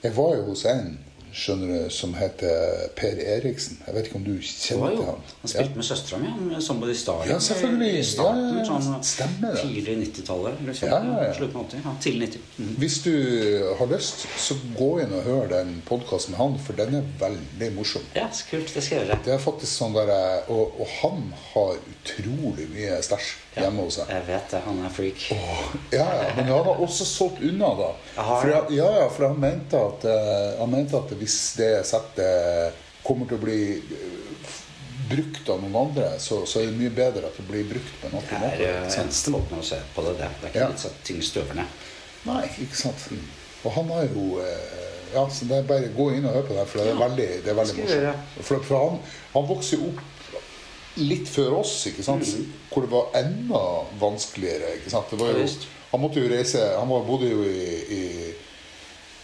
Jeg var jo hos en skjønner du, som heter Per Eriksen. Jeg vet ikke om du kjenner til han? han spilte med søstera mi, Somebody Star. Ja, selvfølgelig. I starten, Ja, ja, ja. sånn Stemmer det. tidlig 90-tallet. Eller sånn, Ja, ja, ja. Slutten av 80. Ja, tidlig 90. Mhm. Hvis du har lyst, så gå inn og hør den podkasten med han, for den er veldig morsom. Ja, så kult. Det skal jeg gjøre. Det er faktisk sånn der, og, og han har utrolig mye stæsj hjemme hos seg. Jeg vet det. Han er freak. Ja, ja, men han har også solgt unna, da. Aha, For, ja. jeg- ja, ja, for han mente at, eh, han mente at hvis det settet kommer til å bli eh, brukt av noen andre, så, så er det mye bedre at det blir brukt på en er måte. Det er sant? eneste måten å se på det. Det, det er ikke Ja. litt sånn ting støver ned. Nei, ikke sant. Og han har jo eh, Ja, så det er bare å gå inn og høre på det, for det er veldig, det er veldig morsomt. For, for han, han vokser jo opp litt før oss, ikke sant? hvor det var enda vanskeligere. ikke sant? Det var jo, han måtte jo reise Han var, bodde jo i, i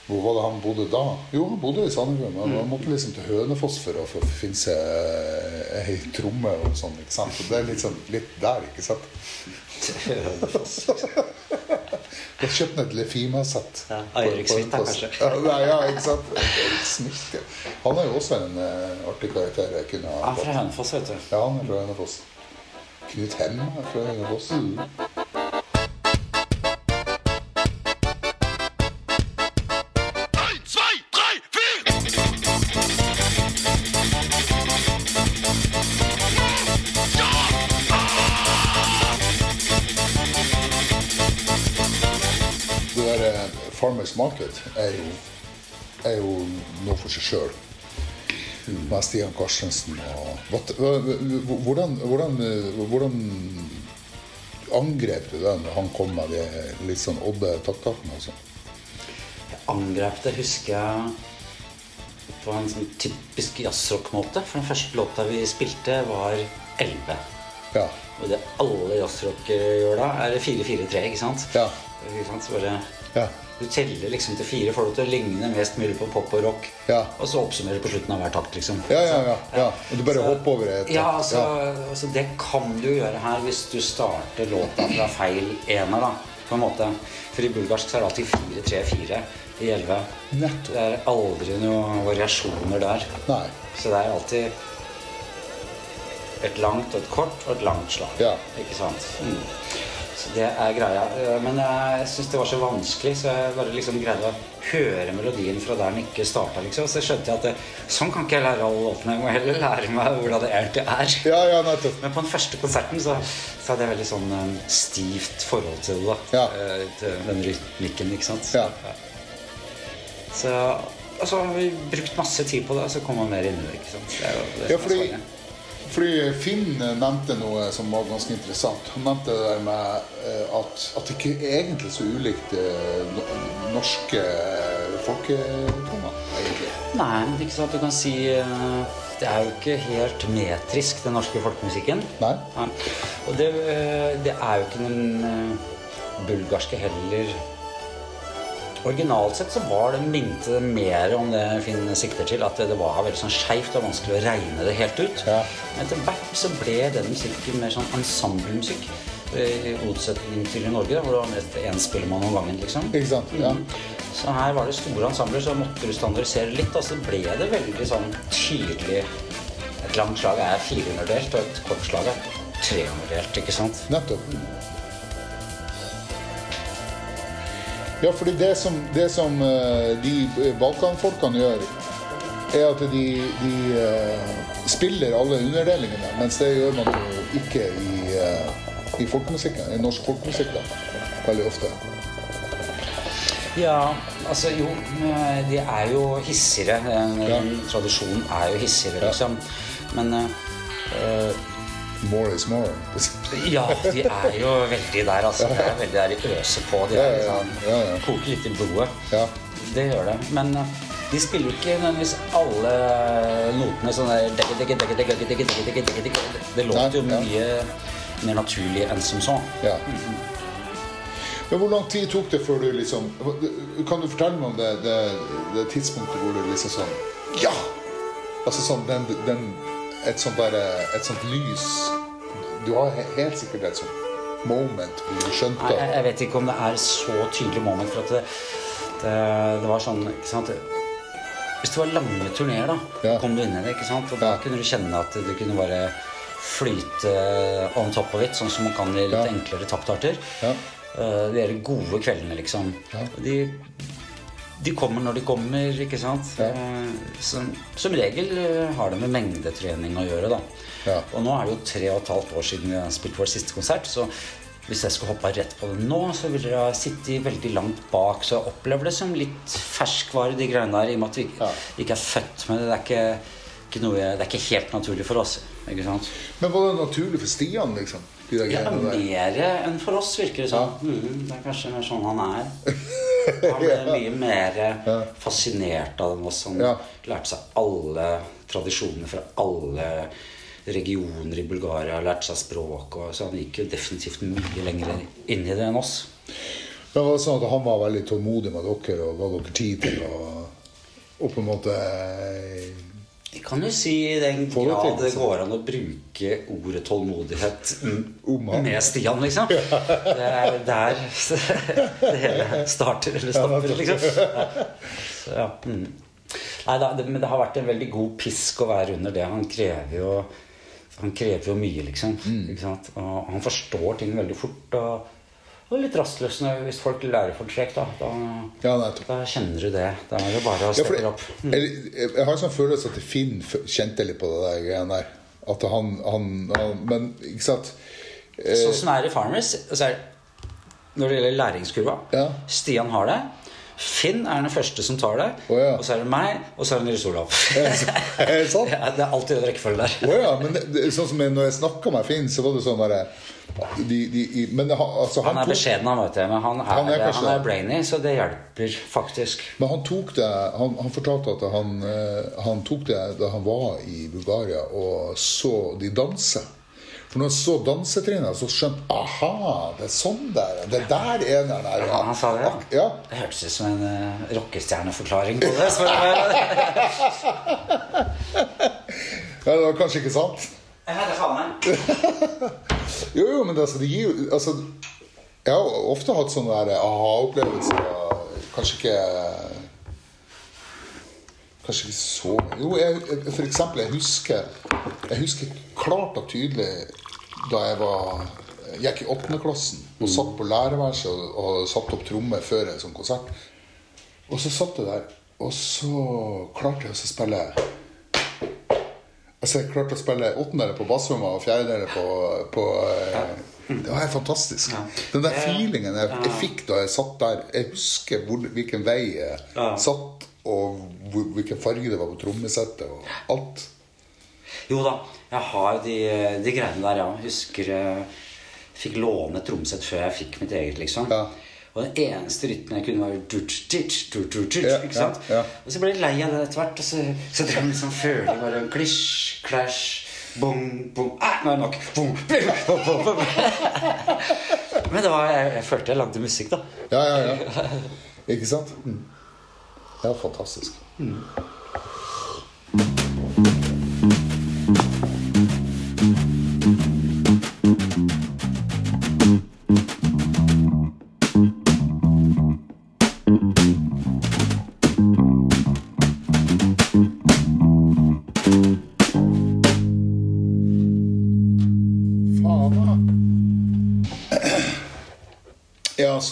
Hvor var det han bodde da? Jo, han bodde i Sandefjord, men han måtte liksom til Hønefoss for å for å finne seg eh, ei tromme og sånn. ikke sant? Så det er sånn litt der, ikke sant? <laughs> Da kjøpt han et Lefima-sett. Ja, Eirik Smith, kanskje. Ja, nei, ja, ikke sant? Smith, ja. Han er jo også en uh, artig karakter jeg kunne ha fått. Ja, fra Hønefoss, vet du. Ja, han er fra Hønefoss. Knut Hem er fra Hønefoss. Mm. Farmers Market er jo, er jo noe for seg sjøl. Med Stian Karstensen og Hvordan, hvordan, hvordan angrep du den han kom med de litt sånn odde taktakene? Altså? Jeg angrep det, husker jeg, på en sånn typisk jazzrock-måte. For den første låta vi spilte, var 11. Ja. Og det alle jazzrockere gjør da, er 4-4-3, ikke sant? Ja. Ikke sant? Så bare, Ja. Du teller liksom til fire, til å ligne mest mulig på pop og rock. Ja. Og så oppsummerer på slutten av hver takt, liksom. Ja, ja, ja, ja. Og du bare Så- hopper over det? Ja, altså, ja. altså Det kan du gjøre her hvis du starter låta fra feil ener, da. På en måte. For i bulgarsk så er det alltid 4-3-4 i 11. Nettopp. Det er aldri noen variasjoner der. Nei. Så det er alltid et langt og et kort og et langt slag. Ja. Ikke sant? Mm. Så det er greia. Eh, Men jeg syns det var så vanskelig, så jeg bare liksom greide å høre melodien fra der den ikke starta. Liksom. Så skjønte jeg at det, sånn kan ikke jeg lære alle låtene. Jeg må heller lære meg hvordan det egentlig er. Ja, ja, nettopp. Men på den første konserten så, så hadde jeg veldig sånn um, stivt forhold til det. da. Ja. Eh, Til den rytmikken, ikke sant. Ja. Så og så har vi brukt masse tid på det, og så kommer man mer inn i det. ikke sant? Det er jo det som er fordi. Fordi Finn nevnte noe som var ganske interessant. Han nevnte det der med eh, at, at det ikke er egentlig så ulikt eh, norske folketoner, egentlig. Nei, men ikke sant, du kan si eh, Det er jo ikke helt metrisk, den norske folkemusikken. Nei. Og det, eh, det er jo ikke den eh, bulgarske heller. Originalt sett så var det, minte mer om det Finn sikter til, at det var veldig sånn skeivt og vanskelig å regne det helt ut. Ja. Men etter hvert så ble den musikken mer sånn ensemblemusikk. I motsetning til i Norge, da, hvor det var mest én spillemann om gangen. liksom. Ikke sant? Ja. Så her var det store ensembler, så måtte du standardisere litt. Og så ble det veldig sånn tydelig Et langt slag er 400-delt, og et kort slag er 300-delt, Ikke sant? Nettopp. Ja, fordi det som, det som eh, de Balkanfolkene gjør, er at de, de eh, spiller alle underdelingene, mens det gjør man jo ikke i, eh, i i norsk folkemusikk da, veldig ofte. Ja, altså jo, eh, de er jo hissigere. Den, Ja. tradisjonen er jo hissigere, liksom. Men eh, More is more. <laughs> ja, de er jo veldig der, altså. De er veldig der i øser på. De er, liksom, koker litt i blodet. Det gjør det. Men eh, de spiller ikke nødvendigvis alle eh, notene sånn der Det låter jo mye mer naturlig enn som så. Ja. Mm-hmm. Men Hvor lang tid tok det før du liksom Kan du fortelle meg om det, det, det tidspunktet hvor du liksom sånn Ja! Altså sånn den, den et sånt der Et sånt lys Du har helt sikkert et sånt moment hvor du skjønte Nei, jeg, jeg vet ikke om det er så tydelig moment, for at det, det, det var sånn ikke sant? Hvis det var lange turneer, da, Ja. kom du inn i det, ikke sant? og da Ja. kunne du kjenne at du kunne bare flyte on top of it, sånn som man kan i litt Ja. enklere taktarter. Ja. Eh, de gode kveldene, liksom. Ja. De, de kommer når de kommer, ikke sant? Ja. Eh, Som, som regel eh, har det med mengdetrening å gjøre, da. Ja. Og nå er det jo tre og et halvt år siden vi har spilt vår siste konsert, så hvis jeg skulle hoppa rett på det nå, så ville jeg sittet veldig langt bak. Så jeg opplever det som litt ferskvare, de greiene der, i og med at vi Ja. ikke er født med det. Det er ikke, ikke noe, det er ikke helt naturlig for oss. ikke sant? Men var det naturlig for Stian, liksom? De Ja, mer enn for oss, virker det som. Mhm, det er kanskje mer sånn han er. <laughs> Han ble mye mer fascinert av oss. Han Ja. lærte seg alle tradisjoner fra alle regioner i Bulgaria. Lærte seg språk. Og, så han gikk jo definitivt mye lenger inn i det enn oss. Men var det sånn at han var veldig tålmodig med dere og ga dere tid til å og på en måte Jeg kan jo si i den grad det går an å bruke ordet tålmodighet med Stian, liksom. Det er der <laughs> det hele starter eller stopper, liksom. Ja. Så, ja. Mm. Nei, da, det, men det har vært en veldig god pisk å være under det. Han krever jo Han krever jo mye, liksom. Mm. Og han forstår ting veldig fort. Og, og litt rastløsende hvis folk lærer for tregt. Da, da, Ja, da kjenner du det. Da er det bare å Ja, steppe det, opp. jeg, jeg har en sånn følelse at Finn kjente litt på det der greiene der. At han, han, han Men ikke sant? Eh, Sånn som er i Farmers så er, Når det gjelder læringskurva Ja. Stian har det. Finn er den første som tar det. Oh, ja. Og så er det meg, og så er det Nils Olav. Er det <laughs> sant? Ja, det er alltid en rekkefølge der. Oh, ja, men det, sånn som jeg- når jeg snakka med Finn, så var det sånn bare de, de, Men altså, Han er beskjeden, han, vet du. Men han er, Han er han er, brainy, så det hjelper faktisk. Men han tok det Han, han fortalte at han, eh, han tok det da han var i Bulgaria og så de danse. For når han så dansetrinnet, så skjønte han Aha, det er sånn der. Det er der eneren er. Ja, han sa det, ja. ja. Det hørtes ut som en uh, rockestjerneforklaring på det. <laughs> Ja, det var kanskje ikke sant? Jeg heter faen jeg. <laughs> Jo, jo, men altså, det gir jo altså, Jeg har ofte hatt sånne aha-opplevelser. Kanskje ikke Kanskje ikke så Jo, jeg- for eksempel, jeg husker Jeg husker klart og tydelig da jeg var jeg gikk i åttendeklassen og satt på lærerværelset og, og satte opp trommer før en sånn konsert. Og så satt jeg der, og så klarte jeg å spille Altså, jeg klarte å spille åttendere på bassrommet og fjerdedere på, på ja. Det var helt fantastisk. Den der feelingen jeg, jeg fikk da jeg satt der Jeg husker hvor, hvilken vei jeg Ja. satt, og hvilken farge det var på trommesettet og alt. Jo da, jeg har de, de greiene der, ja. Husker jeg fikk låne trommesett før jeg fikk mitt eget, liksom. Ja. Og den eneste rytmen jeg kunne, var ikke sant? Og så ble jeg lei av det etter hvert, og så, så drev jeg liksom følte bare klisj, clash, bong, bong ah, Nå er det nok. Bong, bong, bong, bong. Men det var, jeg, jeg følte jeg lagde musikk, da. Ja, ja, ja. Ikke sant? Mm. Ja, fantastisk. Faen,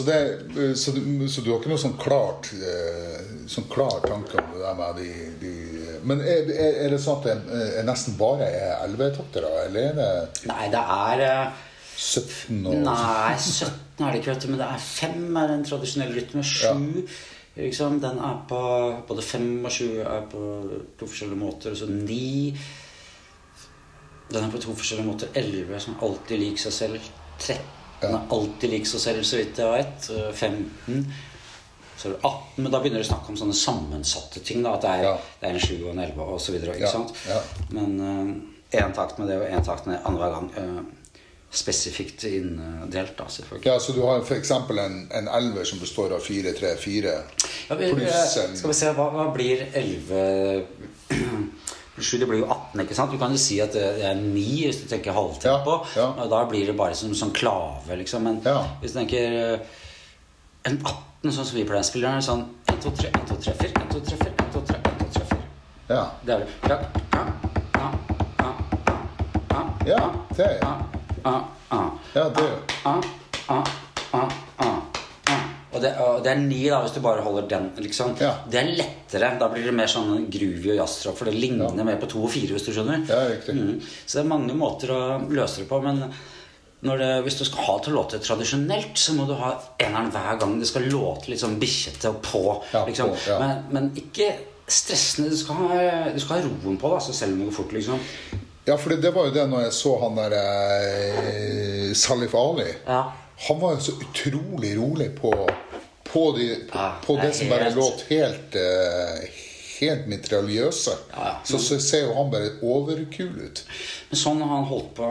det, så, du, så du har ikke noe sånn klart eh, Sånn klar tanke om det der med de, de Men er, er det sånn at det er nesten bare er elvetoktere, eller er det Nei, det er eh, 17 og Nei, 17 er det ikke, vet du, men det er 5 er den tradisjonelle rytmen. Sju 7 liksom, den er på Både 5 og 7 er på to forskjellige måter. Og så 9 Den er på to forskjellige måter. 11 som alltid liker seg selv. 13 er alltid lik seg selv, så vidt jeg vet. 15 så er det 18, men da begynner det å snakke om sånne sammensatte ting. da, At det er, Ja. det er en 7 og en 11 og så videre. Ikke Ja, sant? ja. Men én takt med det og én takt med annenhver gang. Uh, spesifikt inndelt, da, selvfølgelig. Ja, så du har f.eks. En, en elver som består av 4, 3, 4 pluss eh, en skal vi se, hva, hva blir 11 <clears throat> Sju, det blir jo 18, ikke sant? Du kan jo si at det er 9 hvis du tenker halvtempo. Ja, ja. Og da blir det bare som sånn klave, liksom. Men Ja. hvis du tenker eh, en 18, sånn som vi pleier å spille, er sånn 1, 2, 3, 1, 2, 3, 4, 1, 2, 3, 4, 1, 2, 3, 1, 2, 3, 4. Ja. Det er det. Ja, ja, ja, ja, ja, Ja, det er ja, ja, det er jo Og det, og det er ni da, hvis du bare holder den. liksom Ja. Det er lettere. Da blir det mer sånn groovy og jazzrock, for det ligner mer på to og fire. hvis du skjønner Ja, riktig. Mm. Så det er mange måter å løse det på. Men det, hvis du skal ha til å låte tradisjonelt, så må du ha eneren hver gang. Det skal låte litt sånn bikkjete og på. Ja, liksom. på, ja. men, men ikke stressende. Du skal, ha, du skal ha roen på det, altså, selv om det går fort. liksom Ja, for det, det var jo det når jeg så han der eh, Salif Ali. Ja. Han var jo så utrolig rolig på, på, de, på, Ja, på det som bare helt- låt helt uh, Helt mitraljøse. Ja. Så, så ser jo han bare overkul ut. Men sånn har han holdt på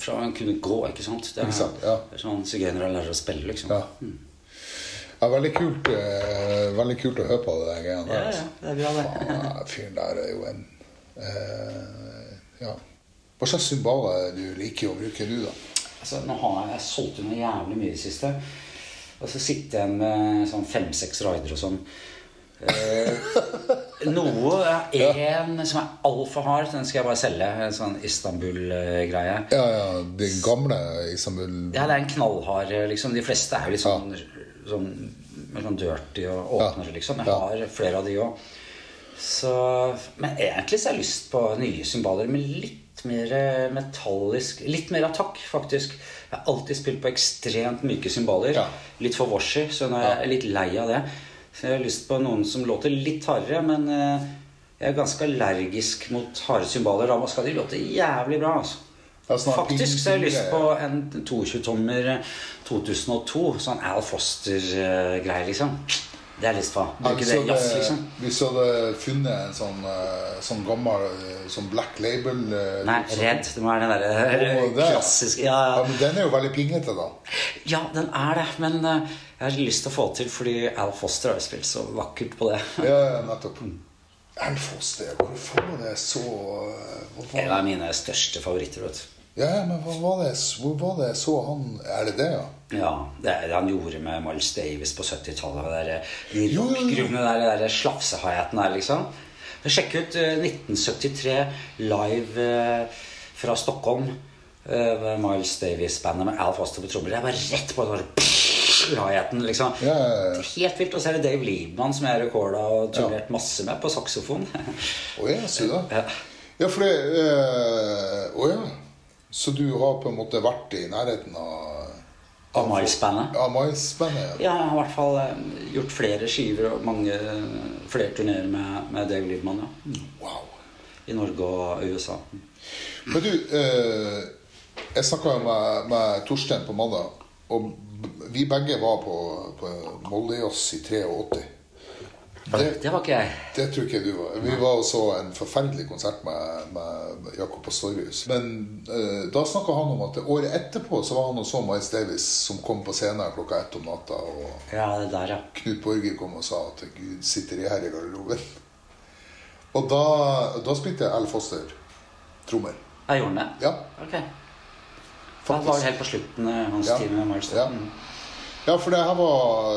fra han kunne gå, ikke sant? Det er, Ikke sant, ja. det er sånn sigøynere lærer å spille, liksom. Ja. Ja, veldig kult, uh, veldig kult å høre på det der greiene Ja, der. ja, altså. det er bra, det. Faen, Fyren der er jo en uh, Ja. Hva slags symboler du liker å bruke, du, da? Altså, nå har jeg solgt unna jævlig mye i det siste. Og så sitter jeg med sånn fem-seks rider og sånn. Eh, <laughs> noe er en som er altfor hard. Den skal jeg bare selge. En sånn Istanbul-greie. Ja, ja, de gamle Istanbul Ja, det er en knallhard liksom. De fleste er jo litt sånn, sånn, sånn dirty og åpnere, liksom. Jeg Ja. har flere av de òg. Så Men egentlig så har jeg lyst på nye symboler med litt mer eh, metallisk Litt mer attakk, faktisk. Jeg har alltid spilt på ekstremt myke symboler. Ja. Litt for washy, så nå er jeg litt lei av det. Så jeg har lyst på noen som låter litt hardere, men eh, jeg er ganske allergisk mot harde symboler. Da skal de låte jævlig bra. altså. Faktisk så har jeg lyst på en 22-tommer 2002. Sånn Al Foster-greier, liksom. Det på. Bruke hvis det jazz, hadde- liksom. Hvis du hadde funnet en sånn, eh, sånn gammel eh, sånn black label eh, Nei, sånn- Redd. Det må være den derre oh, det. klassiske ja, Ja, ja. men den er jo veldig pingete, da. ja, den er det. Men jeg har lyst til å få til, fordi Al Foster har jo spilt så vakkert på det. Ja, ja, nettopp. Al Foster, hvor faen var det så hva En av mine største favoritter. vet du. Ja, ja, men hva var det Hvor var det jeg så han Er det det, ja? Ja, det er det han gjorde med Miles Davis på 70-tallet. det der- De Jo, jo, jo. der, det der slafsehaeten der, liksom. Sjekk ut eh, 1973 live eh, fra Stockholm. eh, Miles Davis-bandet med Al Foster på trommer. Det var rett på den der haeten, liksom. Ja, ja, ja. Det Helt vilt. Og så er det Dave Liebman som jeg recorda og turnert masse med på saksofon. Å ja, se da. <laughs> Ja. Ja, for det eh, oh, ja. Så du har på en måte vært i nærheten av Av Miles-bandet? Ja, Miles-bandet. Ja. Jeg har i hvert fall eh, gjort flere skiver og mange flere turnerer med, med Dave Liebman. Ja. Wow. I Norge og USA. Men du, eh, jeg snakka med, med Torstein på mandag, og vi begge var på, på Moldejazz i 83. Det, Det var ikke jeg. det tror ikke du var. Vi var og så en forferdelig konsert med, med Jakob Pastorius. Men uh, da snakka han om at året etterpå så var han og så Miles Davis, som kom på scenen klokka ett om natta. Og Ja, det der, ja. Knut Borger kom og sa at Gud sitter i her i garderoben. Og da, da spilte Al Foster trommer. Jeg gjorde det? Ja. Ok. Da var det helt på slutten hans Ja. tid med Miles. Ja. Mm. Ja, for det her var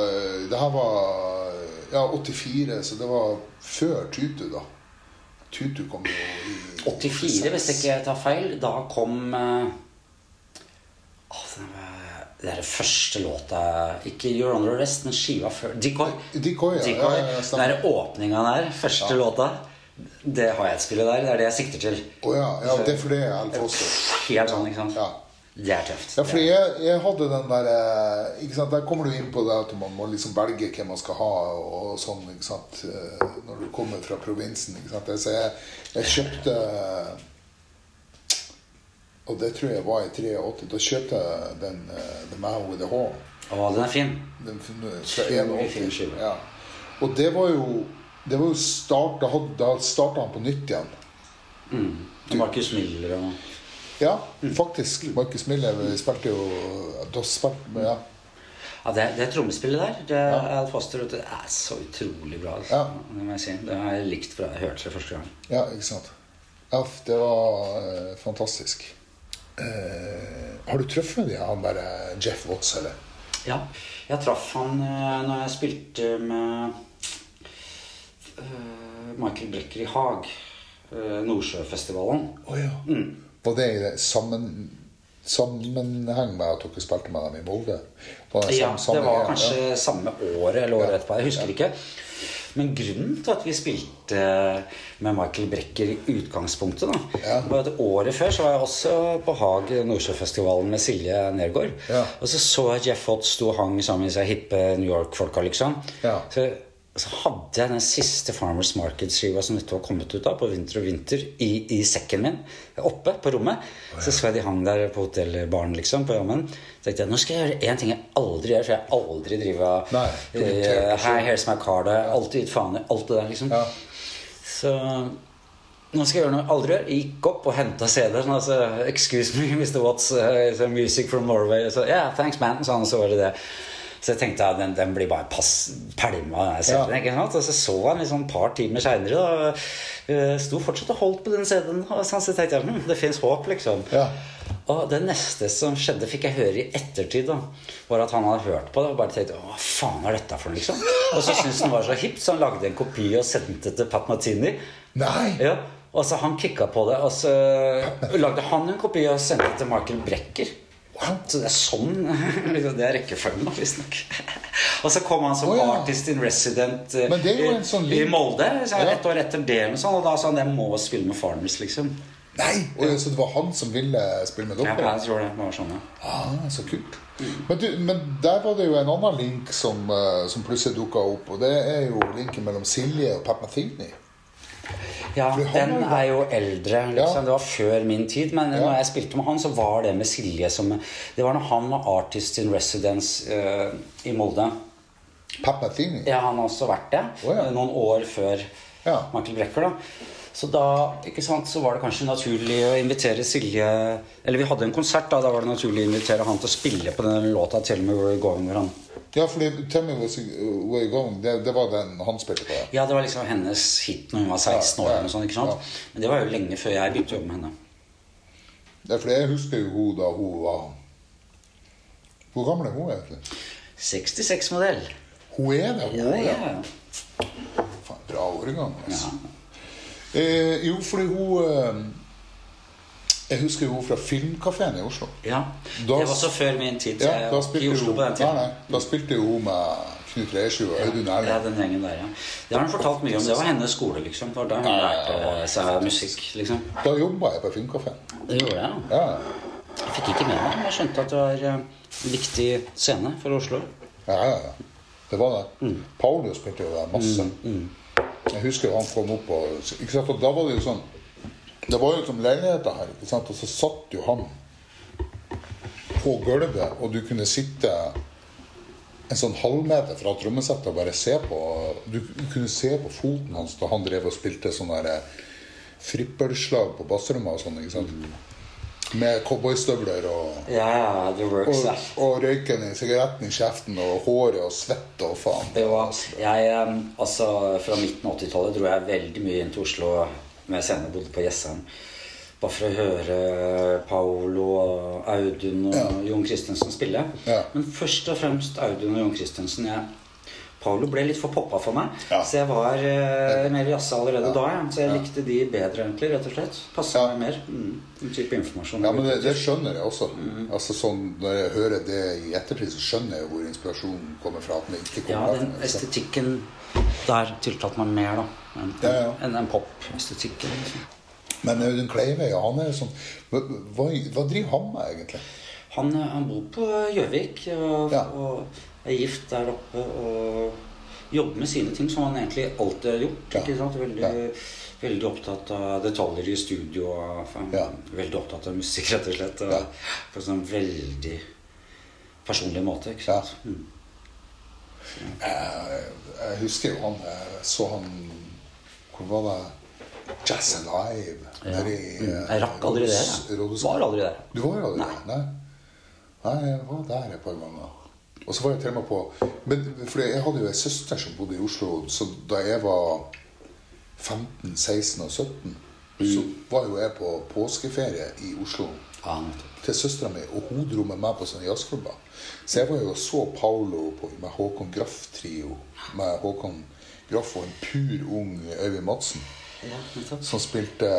Det her var ja, 84, så det var før Tutu, da. Tutu kom jo i 84, hvis jeg ikke tar feil. Da kom var- Det er det første låta Ikke You're Under Arrest, men skiva før. Decoy. Decoy, ja. Decoy. Ja, ja, ja, Den der åpninga der, første låta, det har jeg et spill der. Det er det jeg sikter til. Å ja, ja, det er fordi Al Foster. Helt sånn, ikke sant? Ja. Det er tøft. Ja, fordi jeg, jeg hadde den der eh, ikke sant? Der kommer du inn på det at man må liksom velge hvem man skal ha og, og sånn, ikke sant? Eh, når du kommer fra provinsen. ikke sant? Så jeg, jeg kjøpte Og det tror jeg var i 83. Da kjøpte jeg den eh, The Man With The Horn. Å, den er fin. Den fra fin 81. Ja. Og det var jo det var jo start, Da starta han på nytt igjen. Mm. Markus Miller og Ja, faktisk. Marcus Miller spilte jo spilte ja. Ja, det, det trommespillet der, det er Al Foster, det er så utrolig bra. Altså. Ja. Det må jeg si. Det har jeg likt fra jeg hørte det første gang. Ja, ikke sant. Ja, det var eh, fantastisk. Eh, har du truffet de, han der eh, Jeff Watts, eller? Ja, jeg traff han eh, når jeg spilte med eh, Michael Brecker i Haag. eh, Nordsjøfestivalen. Oh, ja. Var det i sammen, sammenheng med at dere spilte med dem i Molde? Var Ja, det var kanskje samme året eller året Ja. etterpå. Jeg husker ikke. Men grunnen til at vi spilte med Michael Brecker i utgangspunktet, da, Ja. var at året før så var jeg også på Haag Nordsjøfestivalen med Silje Nergård. Ja. Og så så jeg Jeff Hott sto og hang sammen med disse hippe New York-folka, liksom. Ja. Så, så hadde jeg den siste Farmers Market-skiva som dette var kommet ut av, på Vinter og Vinter, i, i sekken min. Oppe på rommet. Så så jeg de hang der på hotellbaren, liksom, på jammen. Så tenkte jeg nå skal jeg gjøre én ting jeg aldri gjør, for jeg aldri driver av uh, Hi, here's my card. Alltid gitt faen i alt det der, liksom. Ja. Så nå skal jeg gjøre noe jeg aldri gjør. Gikk opp og henta CD-en. Altså, 'Excuse me, <laughs> Mr. Watts. Uh, music from Norway.' Så, yeah, thanks, man. Sånn, så var det det. Så jeg tenkte at den, den blir bare pass, pælma. Ja. Og så så han liksom et par timer seinere, og sto fortsatt og holdt på den CD-en. Og så tenkte jeg hm, det fins håp, liksom. Ja. Og det neste som skjedde, fikk jeg høre i ettertid, da, var at han hadde hørt på det og bare tenkte Hva faen er dette for noe, liksom? Og så syntes han var så hipt, så han lagde en kopi og sendte til Pat Martini. Nei! Ja, og så han kicka på det, og så lagde han en kopi og sendte til Michael Brecker. Så det er sånn <laughs> liksom, Det er rekkefølgen, visstnok. <laughs> Og så kom han som oh, ja. artist in resident eh, det sånn i Molde. Så Ja. Et år etter det, og, sånn, og da sa han jeg må spille med Farmers, liksom. Nei! Og, Så det var han som ville spille med Ja, dere? jeg tror det var sånn, ja. Ah, så kult. Men, du, men der var det jo en annen link som, eh, som plutselig dukka opp, og det er jo linken mellom Silje og Pat Metheny. Ja, den er jo eldre. Ja. Liksom. Det var før min tid. Men Ja. når jeg spilte med han, så var det med Silje som Det var når han var artist in residence uh, i Molde. Pappa Metheny? Ja, han har også vært det. Oh, ja. Noen år før Ja. Michael Brecker. da så da ikke sant, så var det kanskje naturlig å invitere Silje Eller vi hadde en konsert, da. Da var det naturlig å invitere han til å spille på den låta 'Tell Me Where We're Going'. Hvor han Ja, fordi Tell Me Where You're Going, det, det var den han spilte på. ja. Ja, det var liksom hennes hit når hun var 16 år. Ja, ja, sånt, ikke sant? ja. Men det var jo lenge før jeg begynte å jobbe med henne. Ja, for jeg husker jo hun da hun var Hvor gammel er hun egentlig? 66-modell. Hun er det, hun Ja, er ja. Faen, bra årgang, altså. Ja. Eh, jo, fordi hun eh, Jeg husker hun fra Filmkafeen i Oslo. Ja, Da- det var så før min tid. Ja, da spilte i Oslo hun, på den tiden. nei, da spilte hun med Knut Resju og Audun Ja, den gjengen der, ja. Det har hun fortalt mye om. Det var hennes skole, liksom. Det var da hun ja, lærte seg musikk, liksom. Da jobba jeg på Filmkafeen. Det gjorde jeg. Ja, Jeg fikk ikke med meg, men jeg skjønte at det var eh, en viktig scene for Oslo. ja, ja. ja. Det var det. Mm. Paulo spilte jo der masse. Jeg husker han kom opp og ikke sant? Og da var det jo sånn Det var jo som leiligheter her, ikke sant? og så satt jo han på gulvet, og du kunne sitte en sånn halvmeter fra trommesettet og bare se på Du kunne se på foten hans da han drev og spilte sånne der frippelslag på bassrommet og sånn. ikke sant? Med cowboystøvler og works og, og røyken i sigaretten i kjeften og håret og svette og faen. Det var, jeg, altså, fra midten av 80-tallet dro jeg veldig mye inn til Oslo når jeg senere bodde på Jessheim. Bare for å høre Paolo og Audun og Ja. Jon Christensen spille. Ja. Men først og fremst Audun og Jon Christensen. Jeg, Paolo ble litt for poppa for meg, Ja. så jeg var uh, mer jazza allerede da. Ja. Så jeg likte de bedre, egentlig, rett og slett. Passa Ja. meg mer. Mm, en type informasjon. Ja, men det, det skjønner jeg også. Mm. Altså sånn, Når jeg hører det i ettertid, så skjønner jeg hvor inspirasjonen kommer fra. At den ikke Ja, den fra, ikke estetikken der tiltalte meg mer, da. Enn Ja, ja. en den pop-estetikken. Liksom. Men Audun Kleive, ja, han er jo sånn hva, hva, driver han med, egentlig? Han, eh, han bor på Gjøvik og, Ja. og er gift der oppe og jobber med sine ting som han egentlig alltid har gjort. Ikke sant? Veldig, veldig opptatt av detaljer i studio. Veldig opptatt av musikk, rett og slett. På en sånn veldig personlig måte. ikke sant? Mm. Jeg, jeg husker jo han Jeg så han Hvor var det? Jazz Alive. Ja. i, Mm. eh, Jeg rakk aldri det. Jeg. Var aldri der. Du var aldri Nei. der? Nei. Nei, jeg var der et par ganger. Og så var jeg til og med på Men fordi jeg hadde jo ei søster som bodde i Oslo, så da jeg var 15, 16 og 17, så var jo jeg på påskeferie i Oslo Ja, til søstera mi, og hun dro med meg på sånne jazzklubber. Så jeg var jo og så Paolo på, med Håkon Graff-trio. Med Håkon Graff og en pur ung Øyvind Madsen Ja, som spilte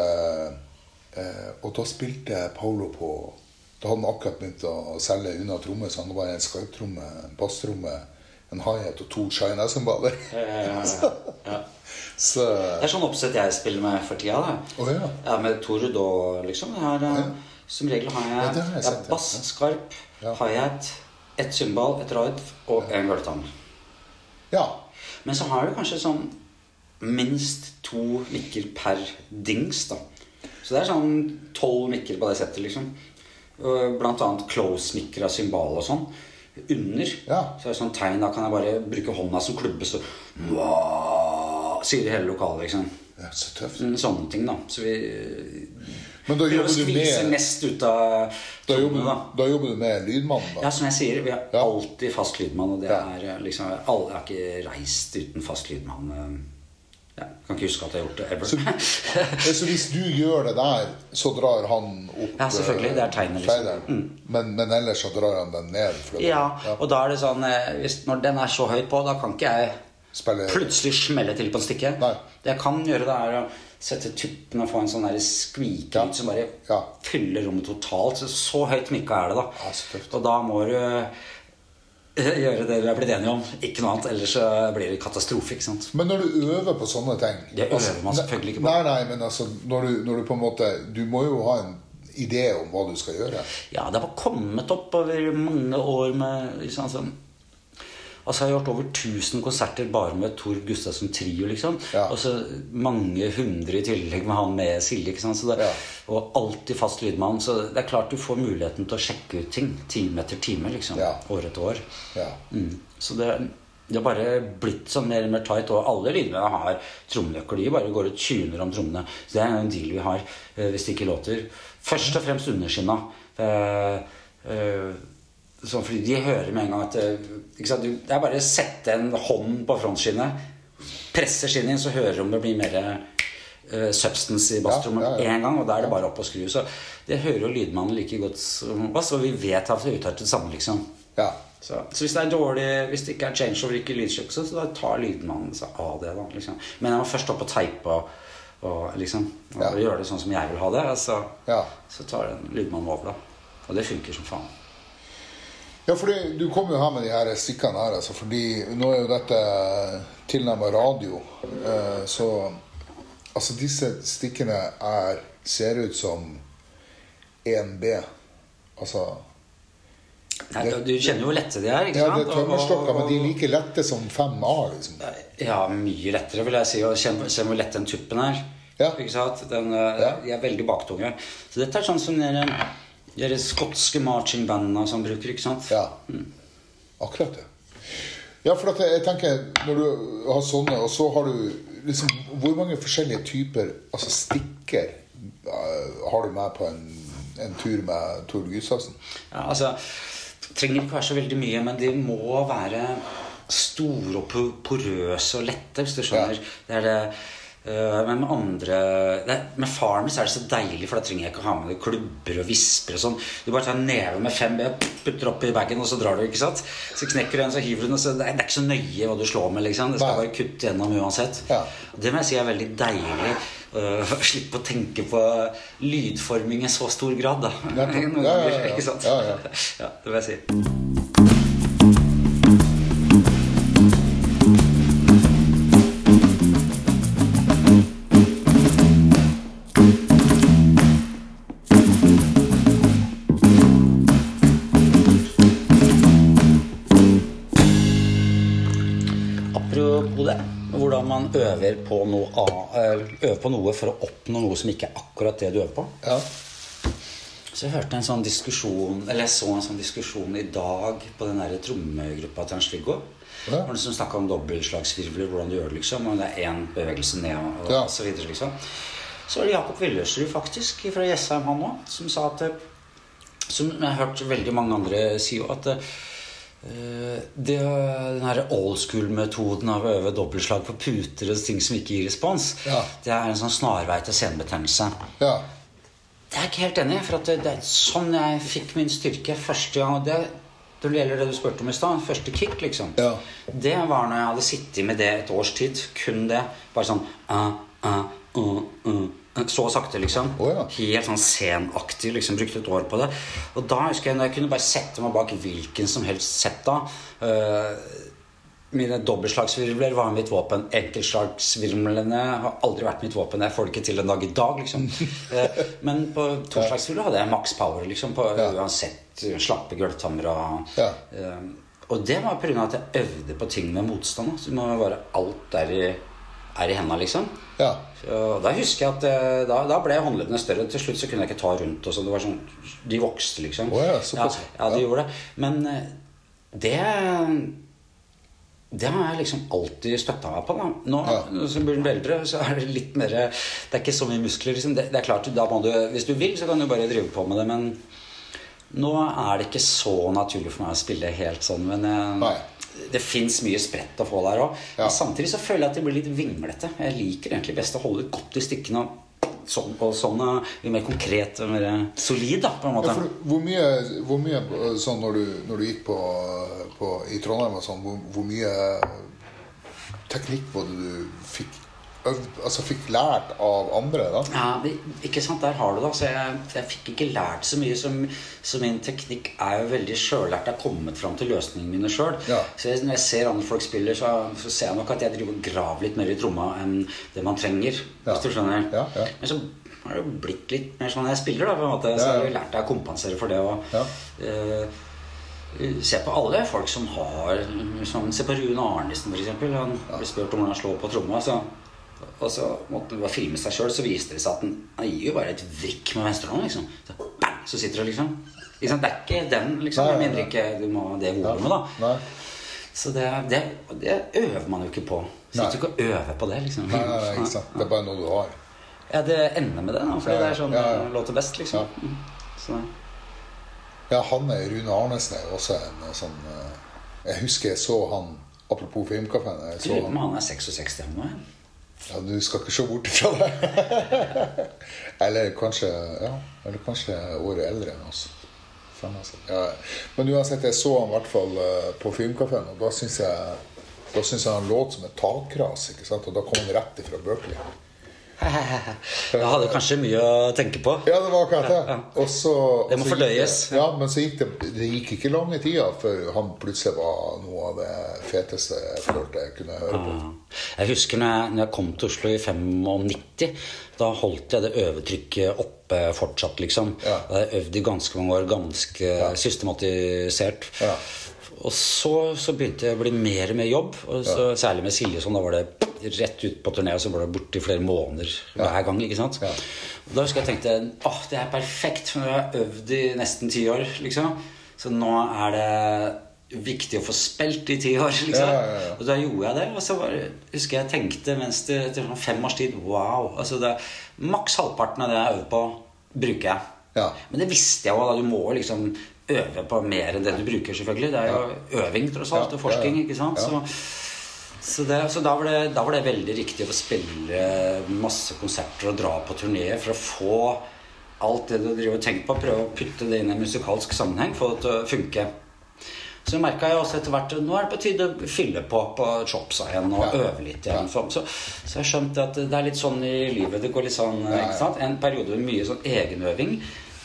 eh, Og da spilte Paolo på Da hadde han akkurat begynt å selge unna trommer, så han var en skarptromme, en basstromme, en high-hat og to China-cymbaler. Ja, ja, ja, ja. <laughs> Så Det er sånn oppsett jeg spiller med for tida. da. Oh, ja. Ja, med Tord og liksom. Her, har, eh. Som regel har jeg, har jeg jeg bass, skarp, hi-hat, ett cymbal, et ride og en gulvtann. Ja. Men så har du kanskje sånn minst to mikker per dings, da. Så det er sånn tolv mikker på det settet, liksom. Og Blant annet close-snikra cymbal og sånn. Under Ja. så er det sånn tegn, da kan jeg bare bruke hånda som klubbe, så Wow, sier hele lokalet, liksom. ja så tøft. Mm, Sånne ting, da. Så vi Men da jobber du med mest ut av da jobber, da. da jobber du med lydmannen, da? Ja, som jeg sier, vi har Ja. alltid fast lydmann. Og det er eh, liksom alle, har ikke reist uten fast lydmann. Ja, kan ikke huske at jeg har gjort det ever. Så, <laughs> så hvis du gjør det der, så drar han opp Ja, selvfølgelig, det er tegnet, liksom. Mm. Men, men ellers så drar han den ned? det- ja, og da er det sånn eh, hvis, Når den er så høyt på, da kan ikke jeg Spille- plutselig smelle til på en stikke. Nei. Det jeg kan gjøre, det er å sette tuppen og få en sånn der Ja. ut som bare Ja. fyller rommet totalt. Så, så høyt mikka er det, da. Ja, og da må du <laughs> gjøre det vi er blitt enige om. Ikke noe annet. Ellers så blir det katastrofe. ikke sant? Men når du øver på sånne ting Det øver man selvfølgelig ikke på. Nei, nei, men altså når du, når du på en måte Du må jo ha en idé om hva du skal gjøre. Ja, det har kommet opp over mange år med liksom, sånn Altså, jeg har gjort over 1000 konserter bare med Tor Gustavsen Trio, liksom. Ja. Og så mange hundre i tillegg med han med Silje, ikke sant. Så det, Ja. Og alltid fast lydmann. Så det er klart du får muligheten til å sjekke ut ting time etter time, liksom. Ja. År etter år. Ja. Mm. Så det, det har bare blitt sånn mer og mer tight. Og alle lydmennene har trommenøkkel. De bare går og tuner om trommene. Så det er en deal vi har eh, hvis det ikke låter. Først og fremst underskinna. Uh, eh, sånn fordi de hører med en gang at eh, sant? Du, Det er bare å sette en hånd på frontskinnet, presse skinnet inn, så hører du om det blir mer uh, substance i basstrommet Ja, ja, ja. en gang. Og da er det bare opp og skru. Så det hører jo lydmannen like godt som oss, og vi vet at det er det samme, liksom. ja. Så, så hvis det er dårlig Hvis det ikke er changeover, ikke lydsjukse, så da tar lydmannen seg av det. da liksom. Men jeg må først opp og teipe og, og liksom og Ja. gjøre det sånn som jeg vil ha det. Altså, så, Ja. så tar den lydmannen over, da. Og det funker som faen. Ja, fordi du kom jo her med de her stikkene her, altså, fordi nå er jo dette tilnærmet radio. Eh, så altså disse stikkene er, ser ut som 1B. Altså Nei, du kjenner jo hvor lette de er. ikke Ja, sant? det er tømmerstokker, men de er like lette som 5A, liksom. Ja, mye lettere, vil jeg si. Og kjenn kjenn hvor lett den tuppen er. Ja. Ikke sant? Den, eh, Ja. De er veldig baktunge. Så dette er sånn som de de skotske marchingbandene som bruker, ikke sant? Ja. Akkurat det. Ja, for at jeg, tenker, når du har sånne, og så har du liksom Hvor mange forskjellige typer altså stikker eh, har du med på en, en tur med Tord Gustavsen? Ja, altså, trenger ikke være så veldig mye, men de må være store og porøse og lette, hvis du skjønner. Det er det, men med andre det, Med Farmers er det så deilig, for da trenger jeg ikke å ha med det klubber og visper og sånn. Du bare tar en neve med fem B, putter oppi bagen, og så drar du, ikke sant? Så knekker du en, så hiver du den, så det er, det er ikke så nøye hva du slår med, liksom. Det skal bare kutte gjennom uansett. Ja. Det må jeg si er veldig deilig. <laughs> Uh, slippe å tenke på lydforming i så stor grad, da. <laughs> Ja, ja, ja. Ja, ja. <laughs> ja, det vil jeg si. Øver på, noe, eh, øver på noe for å oppnå noe som ikke er akkurat det du øver på. Ja. Så jeg hørte en sånn diskusjon Eller jeg så en sånn diskusjon i dag på den der trommegruppa til Ernst-Viggo. Ja. Hvor som snakka om dobbeltslagsvirvler, hvordan du gjør det, liksom. Om det er én bevegelse ned og, og, Ja. så videre, liksom. Så var det Jakob Willersrud, faktisk, fra Jessheim, han òg, som sa at eh, Som jeg har hørt veldig mange andre si òg, at eh, det, den her old school-metoden av å øve dobbeltslag på puter og ting som ikke gir respons, Ja. det er en sånn snarvei til senebetennelse. Ja. Det er jeg ikke helt enig i. For at det, det er sånn jeg fikk min styrke første gang. Det, når det gjelder det du spurte om i stad, første kick, liksom. Ja. Det var når jeg hadde sittet med det et års tid. Kun det. Bare sånn uh, uh, uh, uh, Så sakte, liksom. Oh, ja. Helt sånn senaktig. Liksom, brukte et år på det. Og da husker jeg når jeg kunne bare sette meg bak hvilken som helst sett da. øh, mine dobbeltslagsvirvler var mitt våpen. Enkeltslagsvirvlene har aldri vært mitt våpen. Jeg får det ikke til en dag i dag, liksom. uh, <laughs> Men på toslagsvirvler hadde jeg maks power, liksom. På Ja. uansett eh, slappe gulvtammer og Ja. uh, Og det var pga. at jeg øvde på ting med motstand. Så det må være alt der i, er i henda, liksom. Ja. Så da husker jeg at eh, da, da ble håndleddene større. Til slutt så kunne jeg ikke ta rundt. Og så det var sånn, De vokste, liksom. Oh, ja, ja, ja, de gjorde det. Men eh, det det har jeg liksom alltid støtta meg på. da. Nå Ja. som blir eldre, så er det litt mer Det er ikke så mye muskler. liksom. Det, det er klart, du, Hvis du vil, så kan du bare drive på med det. Men nå er det ikke så naturlig for meg å spille helt sånn. Men jeg, Nei. Det fins mye spredt å få der òg. Ja. Samtidig så føler jeg at det blir litt vinglete. Jeg liker egentlig best å holde det godt i stykkene. Sånn, og sånn litt mer konkret og mer solid, da, på en måte. Ja, for hvor mye, hvor mye sånn når du, når du gikk på, på, i Trondheim og sånn, hvor, hvor mye teknikk var det du fikk altså fikk lært av andre da? Ja, det, ikke sant, der har du det. Altså, jeg, jeg fikk ikke lært så mye. Som, så min teknikk er jo veldig sjøllært. Jeg har kommet fram til løsningene mine sjøl. Ja. Så jeg, når jeg ser andre folk spiller, så, så ser jeg nok at jeg driver og graver litt mer i tromma enn det man trenger. Ja. Hvis du skjønner. Ja, ja. Men så har det jo blitt litt mer sånn jeg spiller, da. på en måte. Så ja. har jeg lært deg å kompensere for det. Og, eh, Se på alle folk som har som, Se på Rune Arnesen, f.eks. Han ble spurt om hvordan han slår på tromma. Så, og så måtte han filme seg sjøl, så viste det seg at han, han gir jo bare et vrikk med venstrehånden. Liksom. Så, bang, så sitter du liksom. Det er ikke den, liksom. Med mindre ikke du må ha det volumet, da. Nei. Så det, det, det øver man jo ikke på. Sitter du ikke og øver på det, liksom. Nei, nei, ikke sant. Det er bare noe du har. Ja, det ender med det, da. Fordi det er sånn ja, ja. låter best, liksom. Ja. Så, Ja, han er Rune Arnesen er jo også en eh, sånn eh, Jeg husker jeg så han Apropos Filmkafeen. Lurer på om han han er 66 eller noe. Ja, du skal ikke se bort ifra det. <laughs> eller kanskje Ja, eller kanskje året eldre enn oss. Ja. Men uansett, jeg så han i hvert fall eh, på Filmkafeen, og da syns jeg jeg han låt som et takras. ikke sant? Og da kom han rett ifra Berkeley. Jeg hadde kanskje mye å tenke på. Ja, det var akkurat det. Og så, Det må fordøyes. Det, ja, men så gikk det, det gikk ikke lange tida før han plutselig var noe av det feteste jeg følte jeg kunne høre på. Jeg husker når jeg, når jeg kom til Oslo i 95. Da holdt jeg det øvetrykket oppe fortsatt, liksom. Ja. Jeg øvde i ganske mange år, ganske systematisert. Ja. Og så, så begynte jeg å bli mer mer jobb. Og så, Særlig med Silje. Sånn, da var det rett ut på turné, og så var det borte i flere måneder hver gang. ikke sant? Ja. Og da husker jeg tenkte åh, det er perfekt, for nå har jeg øvd i nesten ti år. liksom. Så nå er det viktig å få spilt i ti år. liksom. Ja, ja, ja. Og da gjorde jeg det. Og så var, husker jeg tenkte mens det etter sånn fem års tid Wow! altså det, Maks halvparten av det jeg øvd på, bruker jeg. Ja. Men det visste jeg jo. da, Du må liksom øve på mer enn det du bruker, selvfølgelig. Det er jo øving, tross alt, og forskning. ja, ja. ikke sant? Ja. Så, så, det, så da, var det, da var det veldig riktig å spille masse konserter og dra på turné for å få alt det du driver og tenker på, prøve å putte det inn i en musikalsk sammenheng, få det til å funke. Så merka jeg også etter hvert nå er det på tide å fylle på på chopsa igjen og Ja. øve litt igjen. Så, så, så jeg skjønte at det er litt sånn i livet. Det går litt sånn, Ja, ja. ikke sant? En periode med mye sånn egenøving.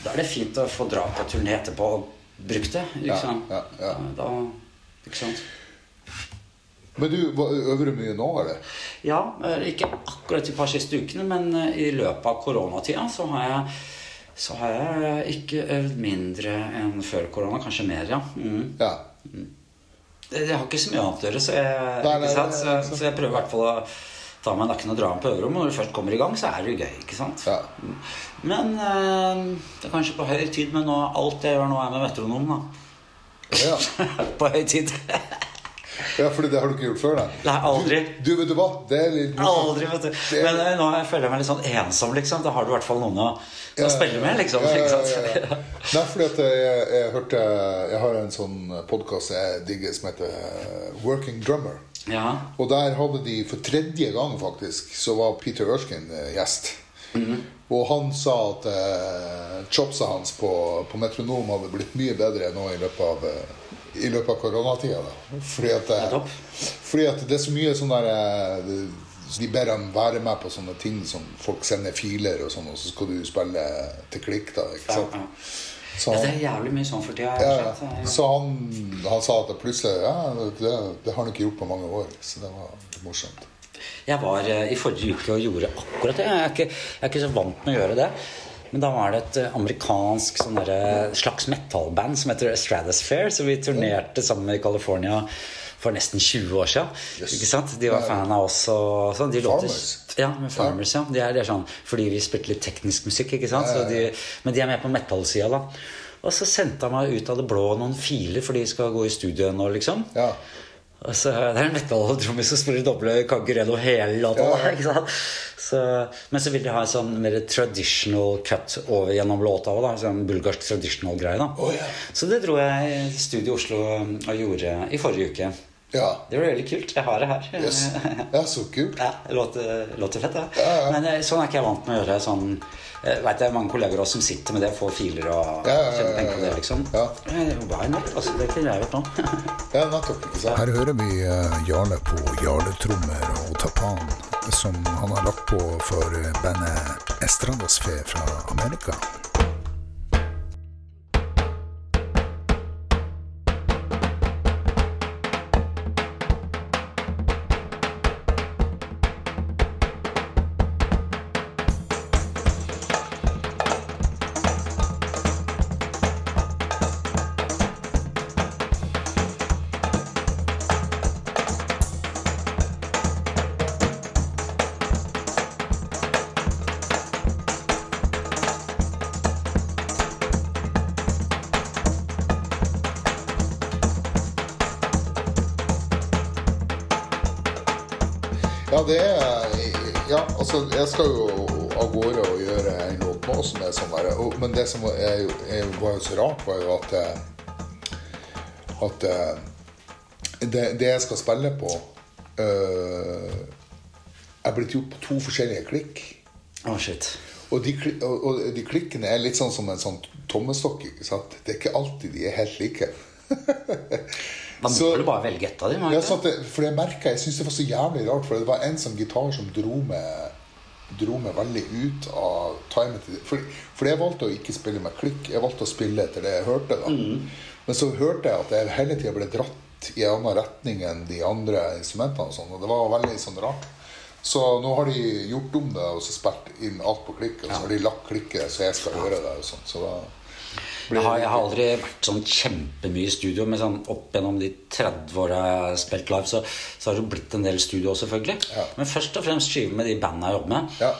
Da er det fint å få dra på turné etterpå og bruke det. Liksom. Ja, ja, ja. Da, ikke sant? Men du, øver du mye nå, eller? Ja, eh, ikke akkurat de par siste ukene, men eh, i løpet av koronatida så har jeg så har jeg ikke øvd mindre enn før korona. Kanskje mer, ja. Mm. Ja. Det, Jeg har ikke så mye annet å gjøre, så jeg, Nei, nei, nei, Så, så jeg prøver i hvert fall å tar meg nakken og drar meg på øverrommet. Når du først kommer i gang, så er det jo gøy. ikke sant? Ja. Men eh, det er kanskje på høy tid, men nå, alt jeg gjør nå, er med metronom. da. Ja. <laughs> på høy tid. ja, fordi det har du ikke gjort før, da? Nei, aldri. Du, du, vet du hva? Det er litt. Aldri, vet du. Det- Men eh, nå føler jeg meg litt sånn ensom, liksom. Da har du i hvert fall noen å, å spille med, liksom. Ja, ja, ja, ja. Nei, fordi at jeg, jeg hørte Jeg har en sånn podkast jeg digger som heter Working Drummer. Ja. Og der hadde de for tredje gang faktisk Så var Peter Erskine eh, gjest. Og han sa at eh, chopsa hans på, på metronom hadde blitt mye bedre nå i løpet av eh, i løpet av koronatida. Fordi at, det, fordi at det er så mye sånn der eh, De ber ham være med på sånne ting som folk sender filer og sånn, og så skal du spille til klikk, da. ikke Ja, sant? ja. Så Ja, det er jævlig mye sånn for tida. ja, ja. så han, han sa at det plutselig Ja, det, det har han ikke gjort på mange år. Så det var morsomt. Jeg var eh, i forrige uke og gjorde akkurat det. Jeg er ikke, jeg er ikke så vant med å gjøre det. Men da var det et eh, amerikansk sånn derre slags metallband som heter Stratosphere. Så vi turnerte sammen i California for nesten 20 år siden. Yes. Ikke sant? De var fan av oss. og sånn. De låter- Farmers. Ja, med Farmers, ja. De er, de er sånn, fordi vi spilte litt teknisk musikk, ikke sant? Så de, men de er med på metallsida, da. Og så sendte han meg ut av det blå noen filer, for de skal gå i studio nå, liksom. Ja. Og så Det er en metal-trommis som spiller doble Cagurello hele låta. Ja? Så, men så vil de ha en sånn mer traditional cut over gjennom låta òg. Sånn bulgarsk traditional greie. da oh, ja. Så det dro jeg i studio i Oslo og gjorde i forrige uke. Ja. Det var veldig kult. Jeg har det her. Yes. Ja, så kult. <laughs> Ja, låter, låter fett, det. Ja, ja. Men eh, sånn er ikke jeg vant med å gjøre. sånn jeg vet det er mange kolleger også som sitter med det, får filer og Ja, ja, ja, på det. ja. liksom Ja. Eh, det not? Altså, det kunne jeg gjort nå. <laughs> Ja, nettopp. Her hører vi eh, Jarle på jarletrommer og tapan, som han har lagt på for eh, bandet Estradasfe fra Amerika. Som er, jo- er, var så rart, var jo at eh, At eh, det, det jeg skal spille på, eh, er blitt gjort på to forskjellige klikk. Oh, shit. Og de, og, de klikkene er litt sånn som en sånn tommestokk. Det er ikke alltid de er helt like. Man <laughs> Så- du bare velge ett av dem. Ja, det, for jeg merket, jeg synes det var så jævlig rart, for det var en sånn gitar som dro meg, dro meg veldig ut av timet. til- For, for jeg valgte å ikke spille med klikk, jeg valgte å spille etter det jeg hørte. da. Men så hørte jeg at jeg hele tiden ble dratt i en annen retning enn de andre instrumentene. og sånn, og det var veldig sånn rart. Så nå har de gjort om det og så spilt inn alt på klikk, og så har de lagt klikket så jeg skal høre det. og sånn, så da... Jeg har, jeg har aldri vært sånn kjempemye i studio, men sånn opp gjennom de 30 åra jeg har spilt live, så, så har det blitt en del studio også, selvfølgelig. Ja. Men først og fremst skive med de bandene jeg jobber med. Ja.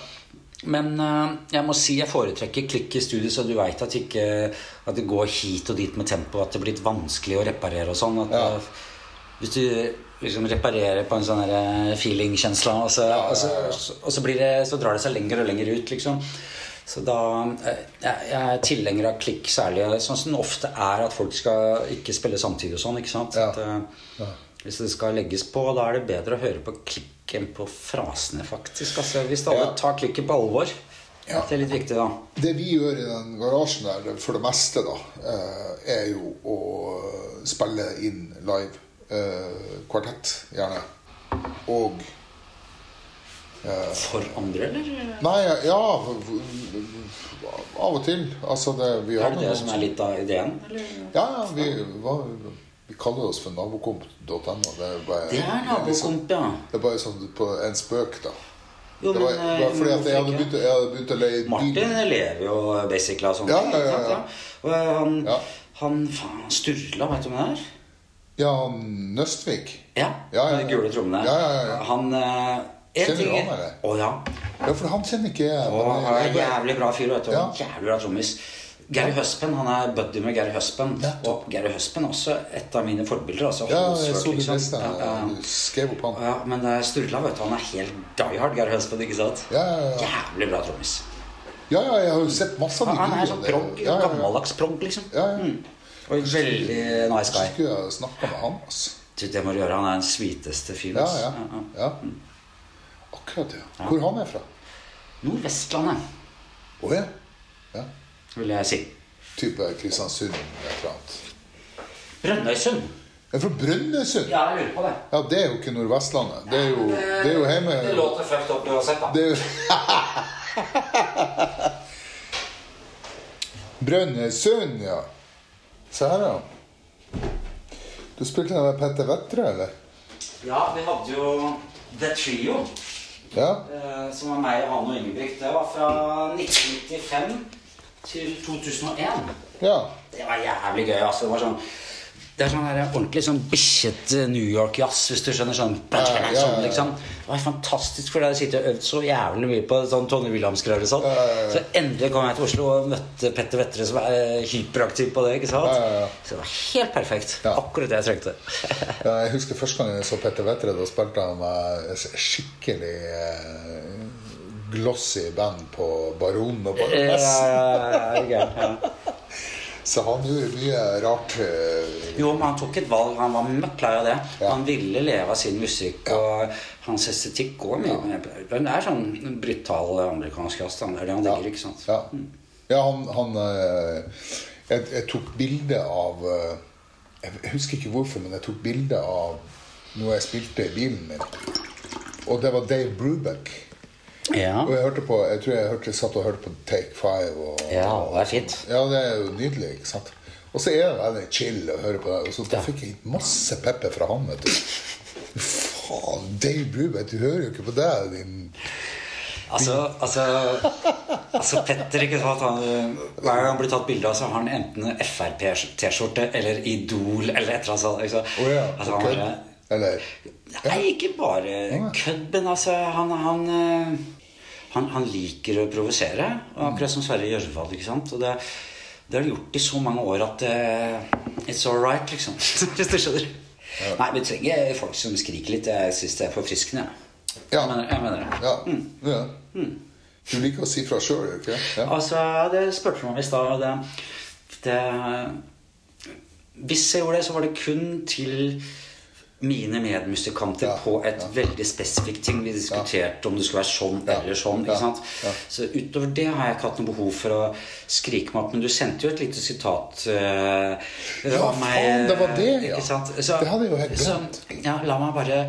Men uh, jeg må si jeg foretrekker klikk i studio, så du veit at, ikke- at det går hit og dit med tempo, at det blir blitt vanskelig å reparere og sånn. At, Ja. eh, Hvis du liksom reparerer på en sånn eh, feeling-kjensle, og, så, og, så, og så, blir det, så drar det seg lenger og lenger ut, liksom. Så da eh, Jeg, er tilhenger av klikk særlig. Sånn som det ofte er at folk skal ikke spille samtidig og sånn. ikke sant? Ja. At, ja. Hvis det skal legges på, da er det bedre å høre på klikk enn på frasene, faktisk. Altså, hvis alle Ja. tar klikket på alvor. Ja. Det er litt viktig, da. Det vi gjør i den garasjen der, for det meste, da, eh, er jo å spille inn live. eh, Kvartett, gjerne. Og For andre, eller? Nei, ja Av og til. Altså, det, vi Er det det som er litt av ideen? Eller? Ja, ja, vi, hva, vi kaller oss for nabokomp.no. Det er bare Det er nabokomp, ja. Det er bare sånn på en spøk, da. Jo, Det var, men, det var fordi at jeg hadde begynt, jeg hadde begynt å leie. Martin lever jo basically av sånne Ja, ting, ja, ja. Og han, Ja. han faen, Sturla, vet du hvem det er? Ja, Nøstvik. Ja, Ja, ja, ja. gule trommene. Ja, ja, ja, ja. Han, eh, Kjenner du han, eller? Å ja. Ja, for han kjenner ikke jeg. Og han er en jævlig bra fyr, vet du. Ja. Jævlig bra trommis. Gary Huspen, han er buddy med Gary Huspen. Ja. Og Gary Huspen er også et av mine forbilder. Altså, Ja, jeg så det liksom. Ja, ja. Skrev opp han. Ja, men Sturla, vet du, han er helt die hard, Gary Huspen. ikke sant? Ja, ja, ja. Jævlig bra trommis. Ja, ja, jeg har jo sett masse av de han er sånn prog, Ja, gammeldags prog, liksom. Ja, ja. Mm. Og veldig nice guy. Skulle jeg snakka med han, altså. Det må du gjøre. Han er den sweeteste fyren. Ja, ja. ja. ja. Akkurat, ja. Hvor han er fra? Nordvestlandet, Å ja. ja. vil jeg si. Type Kristiansund eller et eller annet. Brønnøysund. Jeg er fra Brønnøysund. Ja, jeg lurer på det. Ja, det er jo ikke Nordvestlandet. Det er jo, det er jo hjemme Det låter fucked up uansett, da. Det er jo <laughs> Brønnøysund, ja. Se her, ja. Du spilte med Petter Vettre, eller? Ja, vi hadde jo The Trio, Ja. eh, som var meg, han og Ingebrigt. Det var fra 1995 til 2001. Ja. Det var jævlig gøy. altså. Det var sånn det er sånn her ordentlig sånn bikkjete New York-jazz, hvis du skjønner. sånn, Ja, ja, ja, sånn liksom. Det var fantastisk, for jeg har sittet øvd så jævlig mye på sånn Tony Williams-greier. sånn. Så endelig kom jeg til Oslo og møtte Petter Vettere, som er eh, hyperaktiv på det. ikke sant? Så det var helt perfekt. Akkurat det jeg trengte. <laughs> Jeg husker første gang jeg så Petter Vettere. Da spilte han med skikkelig eh, glossy band på Baronen og Ja, Baronessen. ja, ja, ja, ja. <laughs> Så han gjorde mye rart. eh, Jo, men han tok et valg. Han var møkk lei av det. Ja. Han ville leve av sin musikk, og hans estetikk går mye med Det er sånn brutal amerikansk jazz. Det er det han digger, ikke sant? Ja, ja han, han eh, jeg, jeg tok bilde av eh, Jeg husker ikke hvorfor, men jeg tok bilde av noe jeg spilte i bilen min. Og det var Dave Brubeck. Ja, Og jeg hørte på, jeg tror jeg hørte, satt og hørte på Take Five. Og, ja det er fint. ja, det er jo nydelig, ikke sant? Og så er det veldig chill å høre på det. Og så da Ja. fikk jeg masse pepper fra han, vet du. Faen, Dave Brubeck, du hører jo ikke på det, din Altså, altså, altså Petter, ikke sant han, Hver gang han blir tatt bilde av, så har han enten Frp-T-skjorte eller Idol eller et eller annet sånt. Ikke? Å ja, altså, ok. han er, Eller Nei, ikke bare kødd, men altså Han, han, eh, han, han liker å provosere. Akkurat som Sverre Gjørvald. ikke sant? Og det, det har de gjort i så mange år at uh, It's all right, liksom. <laughs> Hvis du skjønner. Nei, vi trenger folk som skriker litt. Jeg syns det er forfriskende. Ja. Jeg mener, jeg mener det. Ja. ja. Du liker å si fra sjøl, gjør du ikke? Ja. Altså, det spurte du meg om i stad. Det, det Hvis jeg gjorde det, så var det kun til mine medmusikanter Ja, på et ja. veldig spesifikt ting. Vi diskuterte om det skulle være sånn Ja, eller sånn. ikke sant? ja. Så utover det har jeg ikke hatt noe behov for å skrike meg opp. Men du sendte jo et lite sitat uh, Ja, meg. faen, det var det, ja. Sant? Så, Det hadde jeg jo helt så, glemt. ja, la meg bare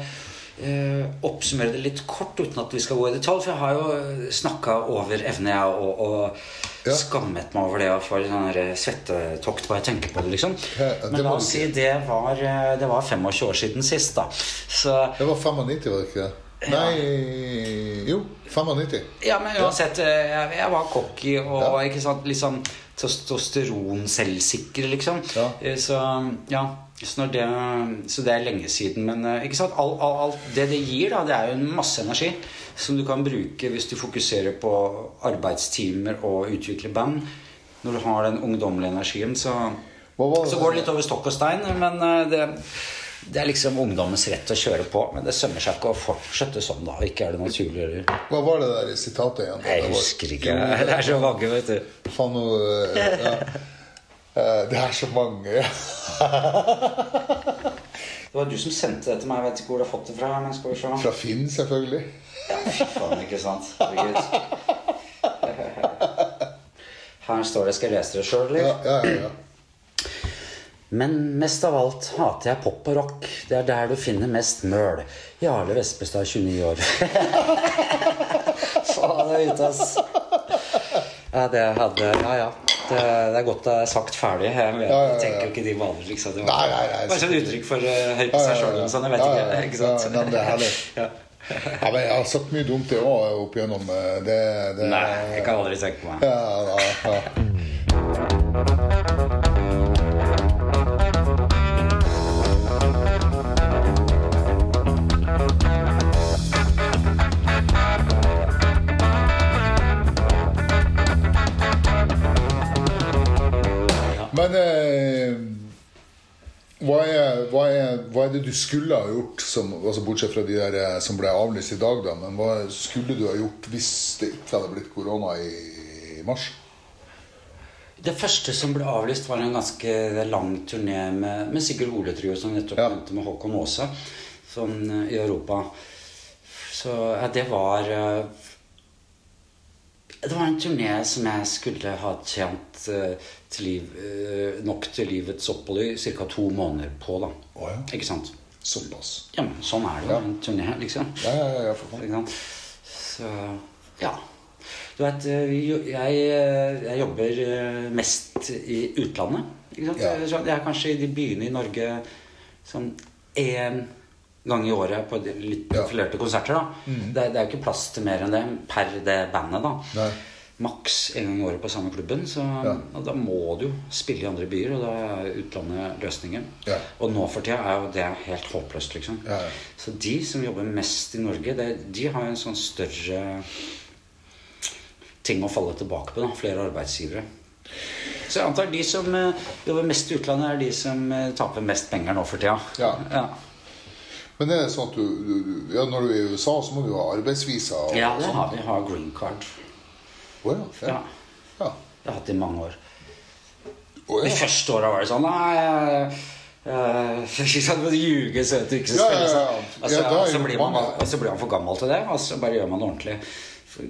eh, oppsummere det litt kort uten at vi skal gå i detalj. For jeg har jo snakka over evne, jeg, og, og Ja. skammet meg over det og får sånn svettetokt bare jeg tenker på det, liksom. Ja, det Men la oss si det var, eh, det var 25 år siden sist, da. Så Det var 95, var det ikke det? Nei Jo, 95. Ja, men uansett, eh, jeg, jeg var cocky og Ja. ikke sant, sånn testosteron-selvsikker, liksom. Ja. Eh, Så ja, så, det, så det er lenge siden. Men eh, ikke sant, alt all, all det det gir, da, det er jo en masse energi som du kan bruke hvis du fokuserer på arbeidstimer og utvikle band. Når du har den ungdommelige energien, så, så går det litt over stokk og stein. Men eh, det, det er liksom ungdommens rett å kjøre på. Men det sømmer seg ikke å fortsette sånn, da. Ikke er det naturlig. eller? Hva var det der i sitatet igjen? Jeg husker ikke. Det er så mange, vet du. Faen, eh, ja. Eh, Det er så mange. <laughs> Det var du som sendte det til meg. Jeg vet ikke hvor du har fått det fra. Men skal vi se. Fra Finn, selvfølgelig. Ja, fy faen, ikke sant? Her står det. Skal jeg lese det sjøl, eller? Ja, ja. ja. Men mest av alt hater jeg pop og rock. Det er der du finner mest møl. Jarle Vespestad, 29 år. <laughs> Faen, det er ute, ass. Ja, det hadde Ja, ja. Det, det er godt det er sagt ferdig. Jeg, vet, Ja, ja, ja. tenker jo ikke de vaner, liksom. Det var Nei, nei, nei, bare et uttrykk for uh, høy på seg sjøl. Sånn, jeg vet ikke, ikke sant? ja, men det er herlig. <laughs> men jeg har sagt mye dumt, det òg, opp igjennom. eh, Det, det, Nei, jeg kan aldri tenke meg. Ja, ja, ja. Men eh, hva, er, hva, er, hva er det du skulle ha gjort, som, altså bortsett fra de der eh, som ble avlyst i dag, da, men hva skulle du ha gjort hvis det ikke hadde blitt korona i, i mars? Det første som ble avlyst, var en ganske lang turné med, med Sigurd Ole-trio, som nettopp Ja. begynte med Håkon Aase, sånn i Europa. Så ja, det var eh, Det var en turné som jeg skulle ha tjent til liv, eh, nok til livets opphold i ca. to måneder på. da. Oh, ja. Ikke sant? Såpass. Ja, men sånn er det jo, Ja. en turné, liksom. Ja, ja, ja, for faen. Ikke sant? Så ja. Du vet, eh, jeg, eh, jeg jobber mest i utlandet. Ikke sant? Ja. Så Jeg er kanskje i de byene i Norge sånn én gang i året på litt profilerte konserter. da. Det, er- det er jo ikke plass til mer enn det per det bandet. da. Nei. Maks en gang i året på samme klubben. Så Ja. da må du jo spille i andre byer, og da er utlandet løsningen. Ja. Og nå for tida er jo det helt håpløst, liksom. Ja, ja. Så de som jobber mest i Norge, det, de har jo en sånn større ting å falle tilbake på. da, Flere arbeidsgivere. Så jeg antar de som eh, jobber mest i utlandet, er de som eh, taper mest penger nå for tida. Ja. ja. Men er det sånn at du, du ja, når du er i USA, så må du ha arbeidsvisa? Ja, det har vi. Har green card. Å ja. Ja. Ja. ja. Det har jeg hatt i mange år. Å, De første åra var det sånn Nei, jeg- sant, ljuge så du ikke så Ja, spille. ja, så- Og så- Ja, da og så jo blir man- blir man for gammel til det, og så bare gjør man det ordentlig.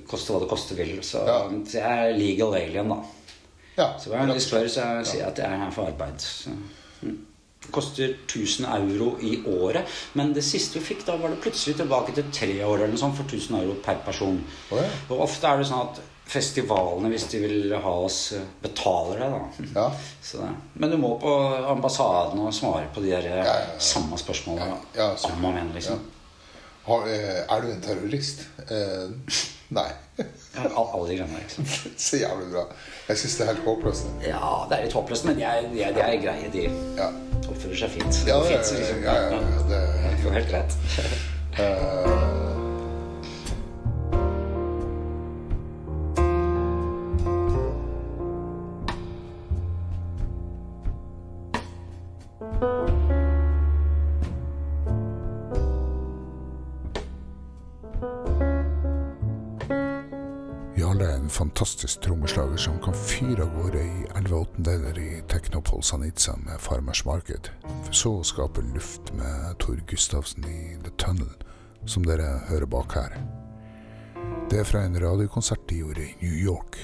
Koste hva det koste vil. Så, Ja. så jeg er legal alien, da. ja. Så hver gang de spør, så jeg sier jeg at jeg er her for arbeid. Så, mm. Det koster 1000 euro i året. Men det siste vi fikk, da var det plutselig tilbake til tre år eller noe sånt for 1000 euro per person. Oh, ja. Og ofte er det sånn at festivalene, hvis de vil ha oss, eh, betaler det, da. Ja. <laughs> Så. Men du må på ambassaden og svare på de der eh, Ja, ja, samme spørsmålene Ja, så- om og igjen, liksom. Har, eh, er du en terrorist? Eh, nei. <laughs> Alle de greiene ikke. <laughs> Så jævlig bra. Jeg syns det er helt håpløst. Ja, det er litt håpløst, men de er, de er, de er greie. De Ja. oppfører seg fint. Ja, det, Fint, så liksom, ja, det er helt helt greit. Jarle er en fantastisk trommeslager som kan fyre av gårde i 11 åttendeler i Technopol Sanitza med Farmers Market, for så å skape luft med Tor Gustavsen i The Tunnel, som dere hører bak her. Det er fra en radiokonsert de gjorde i New York.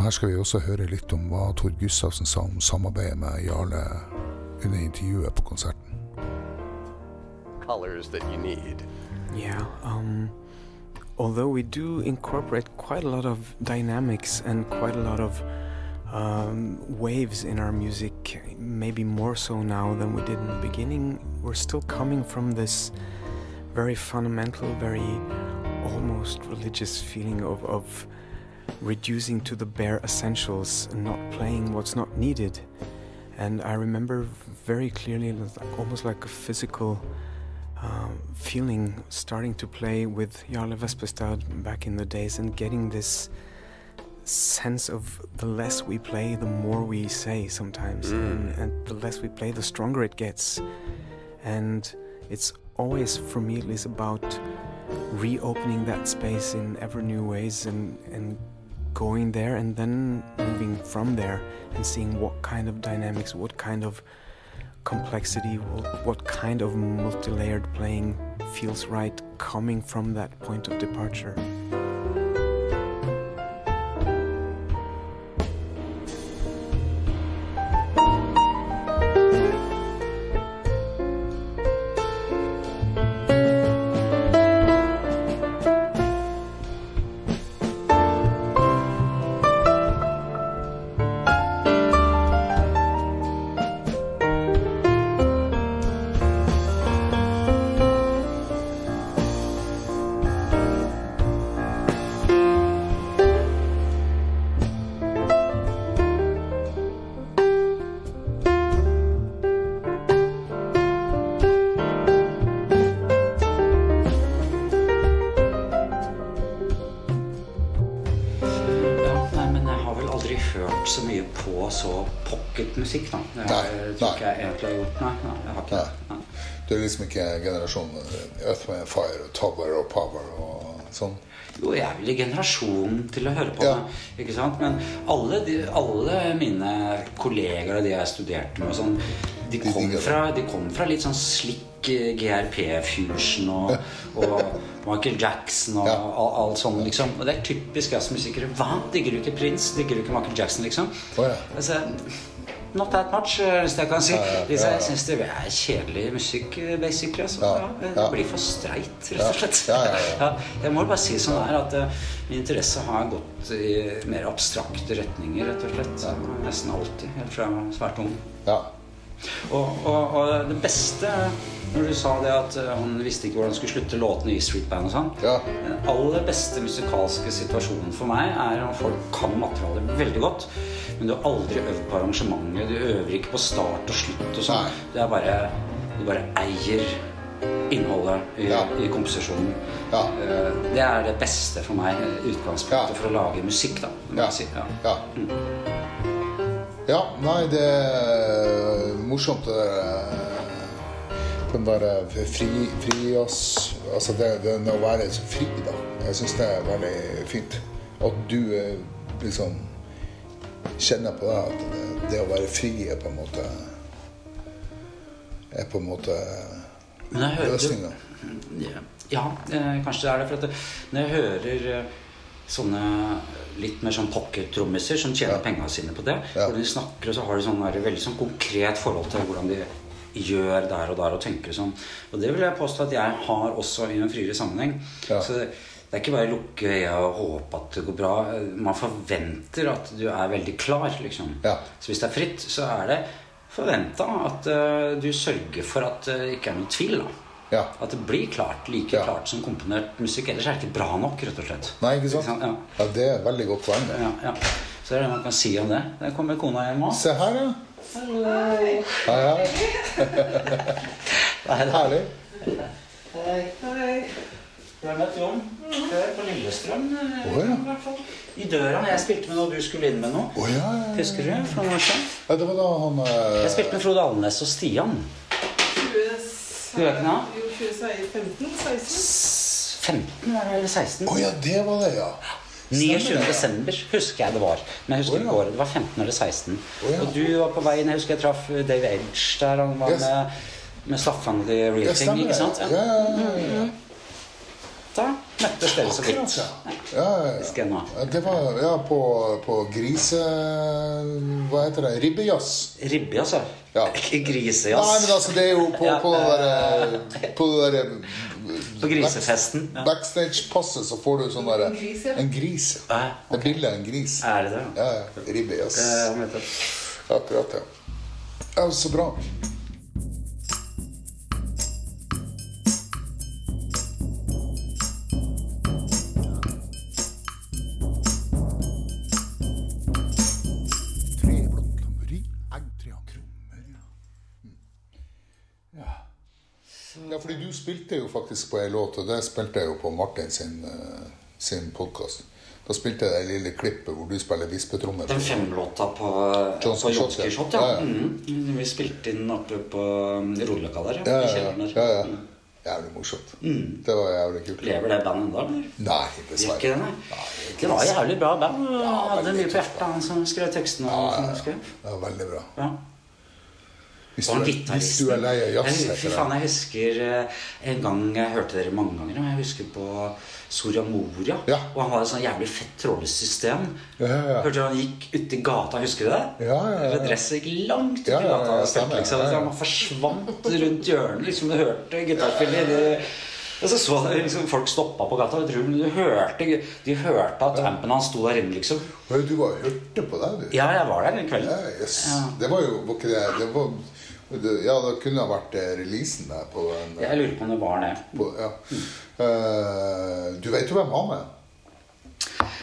Og her skal vi også høre litt om hva Tor Gustavsen sa om samarbeidet med Jarle under intervjuet på konserten. colors that you need. Yeah. Um, although we do incorporate quite a lot of dynamics and quite a lot of um, waves in our music, maybe more so now than we did in the beginning, we're still coming from this very fundamental, very almost religious feeling of, of reducing to the bare essentials and not playing what's not needed. And I remember very clearly, it was like, almost like a physical um, feeling starting to play with Jarle Vespestad back in the days and getting this sense of the less we play, the more we say sometimes. And, and the less we play, the stronger it gets. And it's always, for me at least, about reopening that space in ever new ways and, and going there and then moving from there and seeing what kind of dynamics, what kind of complexity, what, kind of multi layered playing feels right coming from that point of departure. Sånn? Jo, jeg er vel i generasjonen til å høre på Ja. det. Ikke sant? Men alle, de, alle mine kollegaer og de jeg studerte med, sånn, de kom fra, de kom fra litt sånn slick eh, GRP-fusion og, og Michael Jackson og Ja. alt all sånn, liksom. Og det er typisk jazzmusikere. Hva? Digger du ikke Prince? Digger du ikke Michael Jackson, liksom? Oh, ja. Altså, Not that much, eh, hvis jeg kan si. Jeg syns det er kjedelig musikk, eh, basically. Altså. Det blir for streit, rett og slett. Ja, ja, <laughs> ja. jeg må bare si sånn her at eh, min interesse har gått i mer abstrakte retninger, rett og slett. Nesten alltid. Helt fra jeg var svært ung. Ja. Og, og, og det beste når du sa det at han visste ikke hvordan han skulle slutte låtene i Street Band og sånn Ja. Den aller beste musikalske situasjonen for meg er når folk kan materialet veldig godt, men du har aldri øvd på arrangementet. Du øver ikke på start og slutt og sånn. Du er bare Du bare eier innholdet i, Ja. i komposisjonen. Ja. Eh, Det er det beste for meg, utgangspunktet Ja. for å lage musikk, da. Ja. Si. Ja. ja. Ja, nei, det er morsomt det der Den der fri, frijazz Altså det, det å være så fri, da. Jeg syns det er veldig fint. At du eh, liksom kjenner på det at det, det å være fri er på en måte Er på en måte løsninga. Ja, ja eh, kanskje det er det. For at når jeg hører eh, sånne litt mer sånn pocket-trommiser som tjener Ja. penga sine på det, Ja. hvor de snakker, og så har de sånn veldig sånn konkret forhold til hvordan de gjør der og der og tenker sånn. Og det vil jeg påstå at jeg har også i en friere sammenheng. Ja. Så det, er ikke bare å lukke øya og håpe at det går bra. Man forventer at du er veldig klar, liksom. Ja. Så hvis det er fritt, så er det forventa at uh, du sørger for at det ikke er noen tvil. da. Ja. At det blir klart, like Ja. klart som komponert musikk. Ellers er det ikke bra nok, rett og slett. Nei, ikke sant? Ja. Ja, det er et veldig godt poeng. Ja, ja. Så det er det man kan si om det. Der kommer kona hjem òg. Se her, ja. Hei, hei. <laughs> Herlig. Du har møtt Jon før på Lillestrøm. Oh, ja. i døra når jeg spilte med noe du skulle inn med noe. Oh, ja, ja. Husker du? For noen år siden? ja. Det var da han eh, Jeg spilte med Frode Alnes og Stian. Du vet ikke Jo, 2015? 16? 15 var det, eller 16? Å ja, det var det, ja. 29. Stemmer det, ja. desember husker jeg det var. Men jeg husker oh, ja. ikke året. Det var 15 eller 16. Oh, ja. Og du var på veien. Jeg husker jeg traff Dave Edge der. Han var Yes. med, med Staffan The Real Thing. Ikke sant? Ja, ja, ja, ja. Da møttes dere så Akkurat, ja. Ja, ja. Det var ja, på, på grise... Hva heter det? Ribbejazz. Ribbe, altså. Ja. <laughs> Ikke Nei, men altså, det er jo på, Ja, på det derre <laughs> På der, På grisefesten. Ja. Backstage-passet så får du sånn derre En gris, ja. En gris. Ja, Det er bilde av en gris. Er det det? Ja, ja. Ribbejazz. Akkurat, ja. Ja, så bra. Ja, fordi du spilte jo faktisk på ei låt, og det spilte jeg jo på Martin sin, eh, sin podkast. Da spilte jeg det lille klippet hvor du spiller vispetrommer. Den femlåta på Johnson Shot, ja. Shot, ja. Ja, ja. Mhm. Vi spilte inn oppe på um, der. ja. Ja, I ja, ja. ja. Jævlig morsomt. Det var jævlig kult. Lever det bandet ennå, eller? Nei, dessverre. ikke nei. Nei, ikke Det var jævlig bra band. Ja, hadde mye på hjertet, han som skrev tekstene. Ja, ja, ja. Det var veldig bra. Ja. Hvis han er, hvis du er lei av jazz, Jeg- Fy faen, jeg husker eh, en gang Jeg hørte dere mange ganger, men jeg husker på Soria Moria. Ja. Og han hadde et sånn jævlig fett trålesystem. Ja, ja. Hørte du han gikk uti i gata, husker du det? Ja, ja, ja. Dresset gikk langt ut Ja, i ja, gata. stemmer. liksom. Han forsvant rundt hjørnet. Liksom, du hørte gitarspillet. Og så så liksom, folk stoppa på gata. Jeg tror du hørte, de hørte at ampen hans sto der inne, liksom. Du var hørte på det, du. Ja, jeg var der den kvelden. Ja, yes. Ja. Det var jo ikke det, det var, Ja, det kunne ha vært eh, releasen der på en Jeg lurer på om det var det. på, ja. uh, Du vet jo hvem han er?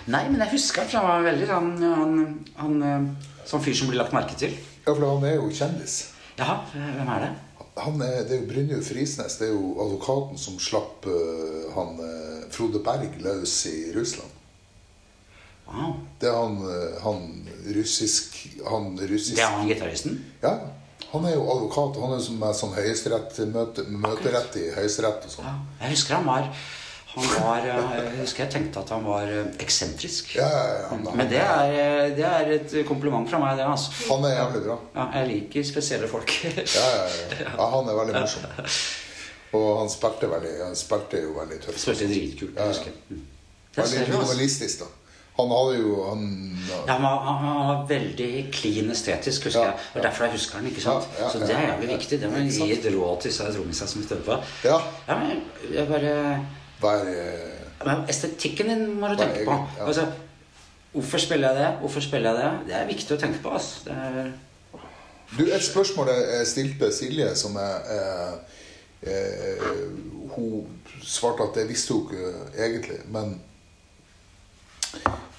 Nei, men jeg husker at han var veldig han, han, han, eh, Sånn fyr som blir lagt merke til. Ja, for han er jo kjendis. Jaha, hvem er det? Han er, det er jo Brynjulf Frisnes. Det er jo advokaten som slapp uh, han Frode Berg løs i Russland. Wow. Det er han, han russisk Han russisk Det er han gitaristen? Ja. Han er jo advokat. Han er som er sånn møte, møterett i Høyesterett og sånn. Ja. Jeg husker han var han var, eh, jeg husker jeg tenkte at han var eh, eksentrisk. Ja, ja, Men det er, eh, det er et kompliment fra meg, det. altså. Han er jævlig bra. Ja, jeg liker spesielle folk. Ja, ja, ja. han er veldig morsom. Og han spilte, veldig, han spilte jo veldig tøft. Spilte dritkult. Jeg husker. Mm. Veldig minimalistisk, da. Han hadde jo han, Ja, han, han var veldig clean estetisk, husker Ja, jeg. Det er derfor jeg husker han. ikke sant? Ja, Så det er jævlig viktig. Det må jeg gi et råd til trommisene som støtter på. Ja. Ja, men jeg bare Vær eh, Men estetikken din må du tenke på. Altså, hvorfor spiller jeg det? Hvorfor spiller jeg det? Det er viktig å tenke på. Altså. Det er, Du, et spørsmål jeg stilte Silje, som er eh, eh, Hun svarte at det visste hun ikke egentlig, men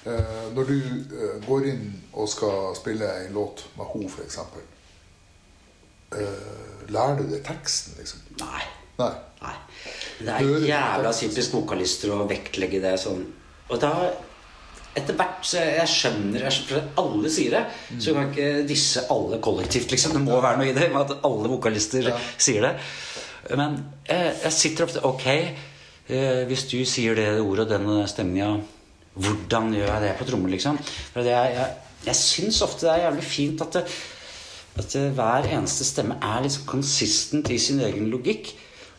Når du eh, går inn og skal spille en låt med henne, f.eks., eh, lærer du deg teksten, liksom? nei. Nei. nei. Det er jævla typisk vokalister å vektlegge det sånn. Og da etter hvert så jeg skjønner jeg skjønner alle sier det, så kan ikke disse alle kollektivt. liksom Det må være noe i det med at alle vokalister Ja. sier det. Men jeg, jeg sitter ofte Ok, eh, hvis du sier det ordet og den stemninga, hvordan gjør jeg det på trommer, liksom? For det er, jeg, jeg syns ofte det er jævlig fint at, det, at det, hver eneste stemme er liksom consistent i sin egen logikk.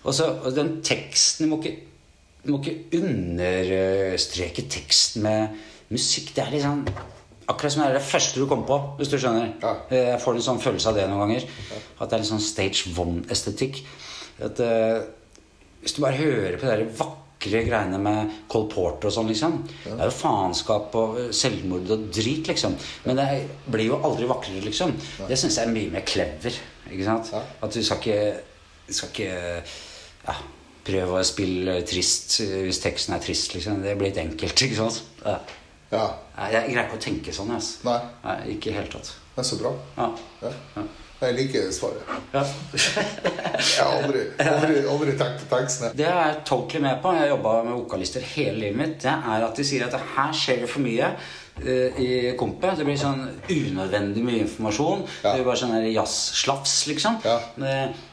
Og, så, og den teksten Du må må ikke understreke teksten med musikk. Det er liksom Akkurat som det er det første du kommer på, hvis du skjønner. Ja. Jeg får en sånn følelse av det noen ganger. At det er litt sånn stage one-estetikk. At uh, Hvis du bare hører på det der vakre greiene med Cole Porter og sånn, liksom Det er jo faenskap og selvmord og drit, liksom. Men det blir jo aldri vakrere, liksom. Det syns jeg er mye mer clever. Ikke sant? Ja. At du skal ikke, skal ikke ja, prøve å spille trist hvis teksten er trist, liksom. Det blir litt enkelt, ikke sant? Ja. Ja. Jeg greier ikke å tenke sånn. Altså. Nei. Nei, ikke i det hele tatt. Det er så bra. Ja. Jeg liker svaret. Ja. <laughs> Jeg har aldri, aldri, aldri tenkt på tekstene. Det er jeg totally med på. Jeg har jobba med vokalister hele livet mitt. Det er at de sier at her skjer det for mye uh, i kompet. Det blir sånn unødvendig mye informasjon. Ja. Det blir bare sånn jazz-slafs, liksom. Ja. Eh,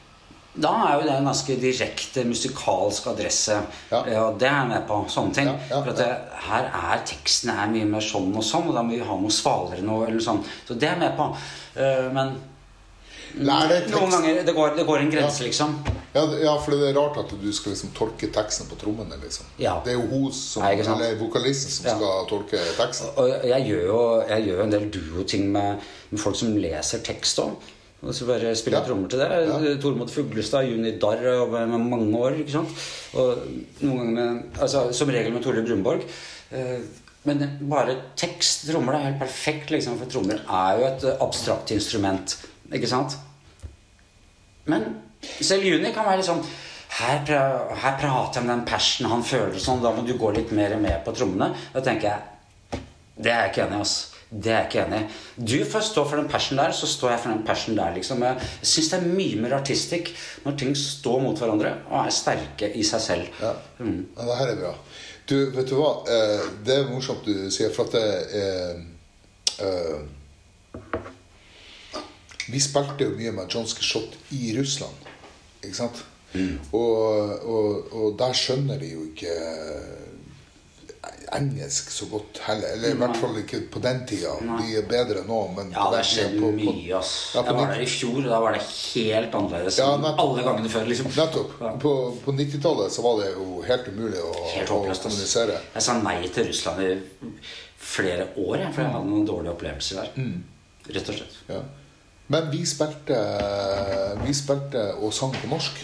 Da er jo det en ganske direkte musikalsk adresse. Ja. Og det er jeg med på. Sånne ting. For at det, her er teksten er mye mer sånn og sånn, og da må vi ha noe svalere nå. Eller sånn. Så det er jeg med på. Uh, Men Lær deg noen ganger det går, det går en grense, Ja. liksom. Ja, ja, for det er rart at du skal liksom tolke teksten på trommene. liksom. Ja. Det er jo hun som, Nei, eller vokalisten som skal tolke teksten. Og jeg gjør jo jeg gjør en del duo-ting med, med folk som leser tekst òg. Og så bare spiller Ja. trommer til det. Ja. Tormod Fuglestad, Juni Darr over med mange år. ikke sant? Og noen ganger med, altså Som regel med Tore Brunborg. Eh, Men bare tekst trommer det er helt perfekt, liksom, for trommer er jo et abstrakt instrument. Ikke sant? Men selv Juni kan være litt sånn her, pra, her prater jeg om den passion han føler sånn. Da må du gå litt mer med på trommene. Da tenker jeg Det er jeg ikke enig i. ass. Det er jeg ikke enig i. Du får stå for den passion der, så står jeg for den passion der. liksom. Jeg syns det er mye mer artistisk når ting står mot hverandre og er sterke i seg selv. Ja. Mm. ja, det her er bra. Du, vet du hva? Eh, Det er morsomt du sier, for at det er eh, Vi spilte jo mye med John Skishot i Russland, ikke sant? Og, og, og der skjønner de jo ikke engelsk så godt heller. Eller i hvert fall ikke på den tida. De er bedre nå, men Ja, det på- mye, ass. Ja, Jeg var der i fjor, og da var det helt annerledes Ja, enn alle gangene før. liksom. Nettopp. Ja. På, på 90-tallet så var det jo helt umulig å, Helt å håpløst. ass. kommunisere. Jeg sa nei til Russland i flere år, jeg, for jeg hadde noen dårlige opplevelser der. Mm. Rett og slett. Ja. Men vi spilte, vi spilte og sang på norsk.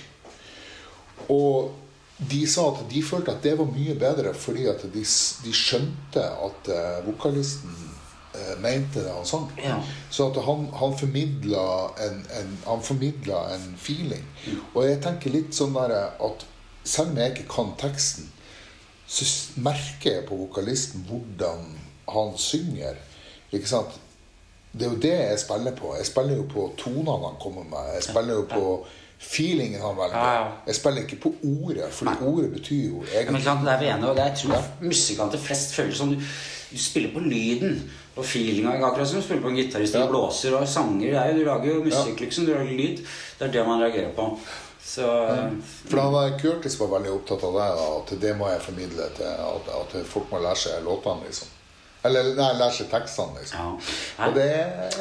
Og de sa at de følte at det var mye bedre fordi at de, de skjønte at eh, vokalisten eh, mente det han sang. Ja. Så at han, han formidla en, en, en feeling. Og jeg tenker litt sånn der at selv om jeg ikke kan teksten, så merker jeg på vokalisten hvordan han synger. Ikke sant? Det er jo det jeg spiller på. Jeg spiller jo på tonene han kommer med. Jeg spiller jo på feelingen han velger. Ja, ja. Jeg spiller ikke på ordet, for ordet betyr jo Ja, egentlig sant, det er vi enige om. Jeg tror musikanter flest føler sånn Du spiller på lyden og feelinga. Akkurat som du spiller på en gitarist Ja. blåser og sanger. Er du lager jo musikk, liksom. Du lager lyd. Det er det man reagerer på. Så For han der Kurtis var veldig opptatt av det, at det må jeg formidle til at, at folk må lære seg låtene, liksom. Eller nei, lære seg tekstene, liksom. ja. Og det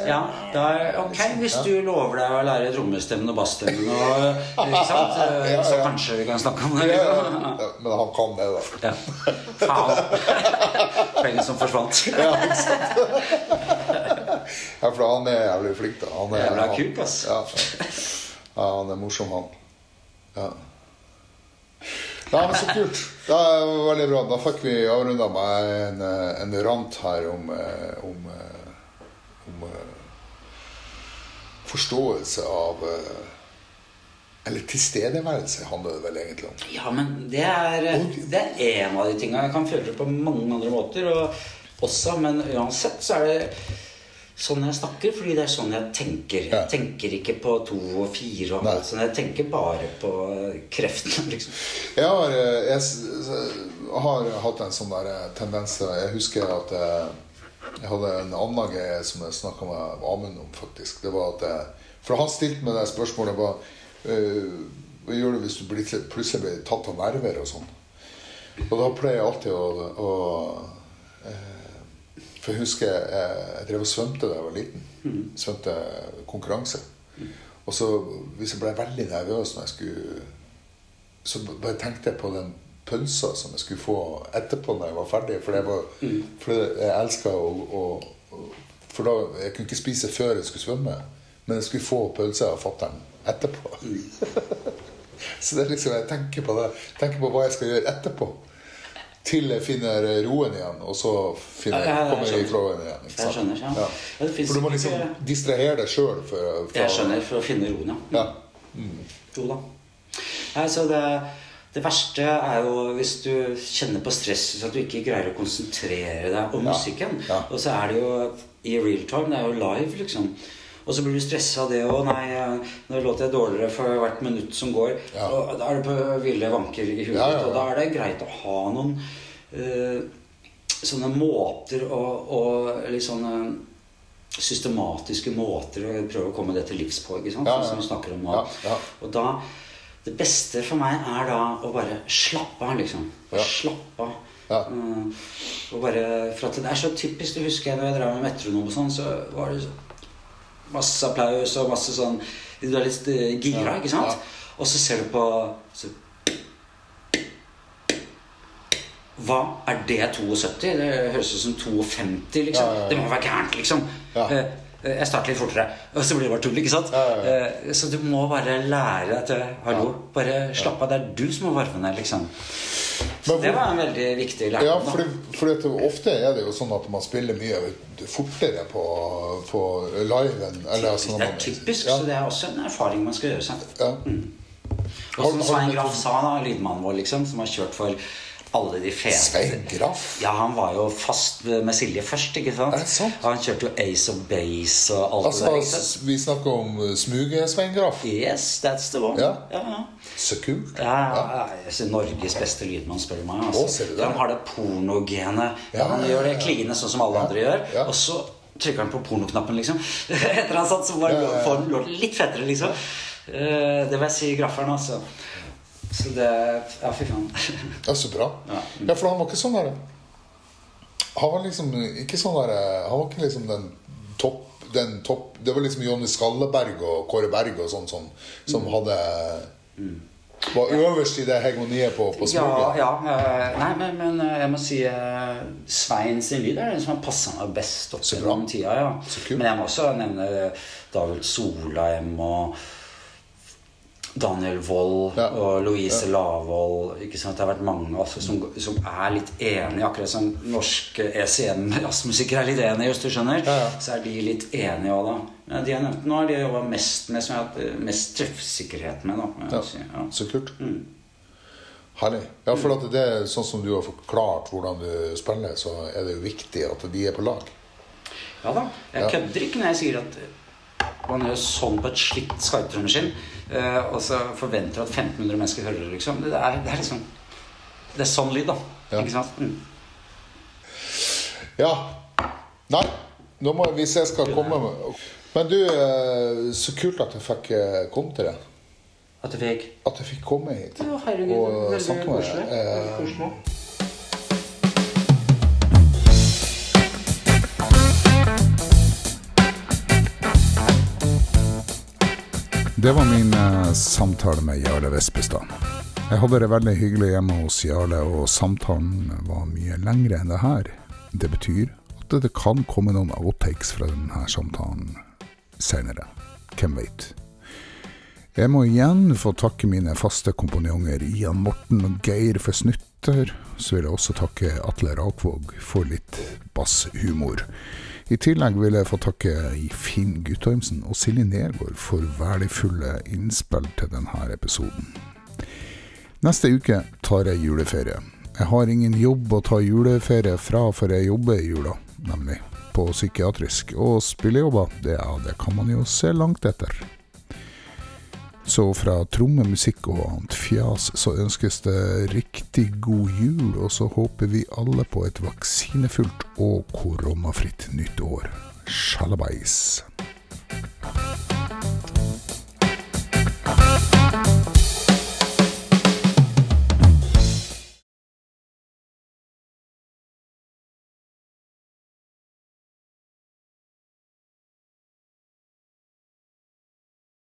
Ja, da ok, hvis du lover deg å lære trommestemmen og bassstemmen? <laughs> Ja, Så kanskje vi kan snakke om det. <laughs> Men han kan det, da. Ja. Faen. Penger som forsvant. <laughs> Ja, for han er jævlig flink, da. Han er, Jævla kuk, ass. Ja, han er morsom, han. Ja. Ja, men så kult. Det er veldig bra. Da fikk vi avrunda med en, en rant her om, eh, om, eh, om eh, forståelse av Eller tilstedeværelse handler det vel egentlig om. Ja, men det er, det er en av de tinga. Jeg kan føle det på mange andre måter og også, men uansett så er det sånn jeg snakker, fordi det er sånn jeg tenker. Jeg tenker ikke på to og fire og alt sånn. Jeg tenker bare på kreften, <laughs> liksom. Jeg har, eh, jeg har hatt en sånn der eh, tendens Jeg husker at jeg, jeg hadde en annen greie som jeg snakka med Amund om, faktisk. Det var at jeg, For han stilte meg det spørsmålet hva, eh, hva gjør du hvis du blir, plutselig blir tatt av nerver og sånn. Og da pleier jeg alltid å, å eh, For jeg husker jeg, jeg drev og svømte da jeg var liten. Svømte konkurranse. Og så hvis jeg ble veldig nervøs når jeg skulle så bare tenkte jeg på den pølsa som jeg skulle få etterpå når jeg var ferdig. For, jeg, var, for jeg elska å, å å- For da, jeg kunne ikke spise før jeg skulle svømme. Men jeg skulle få pølse av fatter'n etterpå. <laughs> så det er liksom, jeg tenker på det. Tenker på hva jeg skal gjøre etterpå. Til jeg finner roen igjen, og så finner, Ja, ja, ja, kommer jeg i flowen igjen. Jeg skjønner, ja. For du må liksom ikke- distrahere deg sjøl. Jeg skjønner, for å finne roen, ja. Ja. Jo da. Nei, så det, det verste er jo hvis du kjenner på stress, så at du ikke greier å konsentrere deg om musikken. Og så er det jo i real time, det er jo live, liksom. Og så blir du stressa av det òg. Nei, nå låter jeg dårligere for hvert minutt som går. Ja. Og da er det på ville vanker i huet Ja, ja. Og da er det greit å ha noen uh, sånne måter og, og litt sånne systematiske måter å prøve å komme det til livs på. ikke sant? Ja, Sånn ja. som vi snakker om nå. Ja. Og da Det beste for meg er da å bare slappe av, liksom. Slappe av. Ja. Mm, og bare, for at Det er så typisk. Det husker jeg når jeg drev med metronom og sånn, så var det så masse applaus og masse sånn Du er litt eh, gira, ikke sant? Og så ser du på så, Hva er det 72? Det høres ut som 52, liksom. Det må være gærent, liksom. Ja. Eh, eh, Jeg starter litt fortere, og <laughs> så blir det bare tull. ikke sant? Ja, ja. Eh, Så du må bare lære at til, Hallo, bare slapp av. Det er du som må varme ned, liksom. Så det var en veldig viktig lærdom. Ja, fordi, fordi ofte er det jo sånn at man spiller mye fortere på, på enn, Eller, altså, når Det er typisk, ja, så det er også en erfaring man skal gjøre seg. ja. Og som Svein Graff sa, da, lydmannen vår, liksom, som har kjørt for alle de fete Svein? Ja, han var jo fast med Silje først, ikke sant? Er det sant? Og han kjørte jo Ace of Base og alt Altså, det der. vi snakker om uh, Smuge-Svein Graff. Yes, that's the one. Ja. ja, ja. Så kult. Ja, Norges beste lydmann, spør du meg. Altså. Å, det? Han har det pornogenet. Han gjør det kline sånn som alle andre gjør. Og så trykker han på pornoknappen, liksom. <laughs> Etter han satt, så var han litt fettere, liksom. Eh, Det vil jeg si grafferen, altså. Så det Ja, fy faen. Ja, så bra. Ja. Ja, for han var ikke sånn der Han var liksom ikke sånn der Han var ikke liksom den topp den topp, Det var liksom Jonny Skalleberg og Kåre Berg og sånn som, som hadde Var øverst i det hegemoniet på, på smuget. ja. ja. Nei, men, men eh, jeg må si eh, Svein sin lyd er den som har passa meg best opp gjennom tida. ja. Men jeg må også nevne David Solheim og Daniel Wold Ja. og Louise Lavoll. Ikke sant? Det har vært mange altså, som, som er litt enige, akkurat som norske ECM-jazzmusikere er litt enige, hvis du skjønner. Ja, ja. Så er de litt enige òg, da. Men de jeg nevnte nå, de jobba mest med som jeg har hatt eh, mest treffsikkerhet med. da. Ja, si. Ja. Så kult. Mm. Herlig. Ja, for at det er sånn som du har forklart hvordan du spiller, så er det jo viktig at de er på lag. Ja da. Jeg Ja. kødder ikke når jeg sier at man gjør sånn på et slitt skarptrommaskin, og så forventer at 1500 mennesker hører det, liksom. Det er, det er liksom Det er sånn lyd, da. Ja. Ikke sant? Mm. Ja. Nei, nå må jeg, hvis jeg skal komme med Men du, eh, så kult at jeg fikk eh, komme til det. At du fikk At jeg fikk komme hit. Ja, herregud. Og veldig deg. koselig. Eh, Det var min eh, samtale med Jarle Vespestad. Jeg hadde det veldig hyggelig hjemme hos Jarle, og samtalen var mye lengre enn det her. Det betyr at det kan komme noen outtakes fra denne samtalen senere. Hvem veit. Jeg må igjen få takke mine faste komponjonger Ian Morten og Geir for snutter. Så vil jeg også takke Atle Rakvåg for litt basshumor. I tillegg vil jeg få takke Finn Guttormsen og Silje Nergård for verdifulle innspill til denne episoden. Neste uke tar jeg juleferie. Jeg har ingen jobb å ta juleferie fra, for jeg jobber i jula, nemlig. På psykiatrisk. Og spillejobber, det, ja, det kan man jo se langt etter. Så fra trommemusikk og annet fjas så ønskes det riktig god jul, og så håper vi alle på et vaksinefullt og koronafritt nytt år. Sjalabais.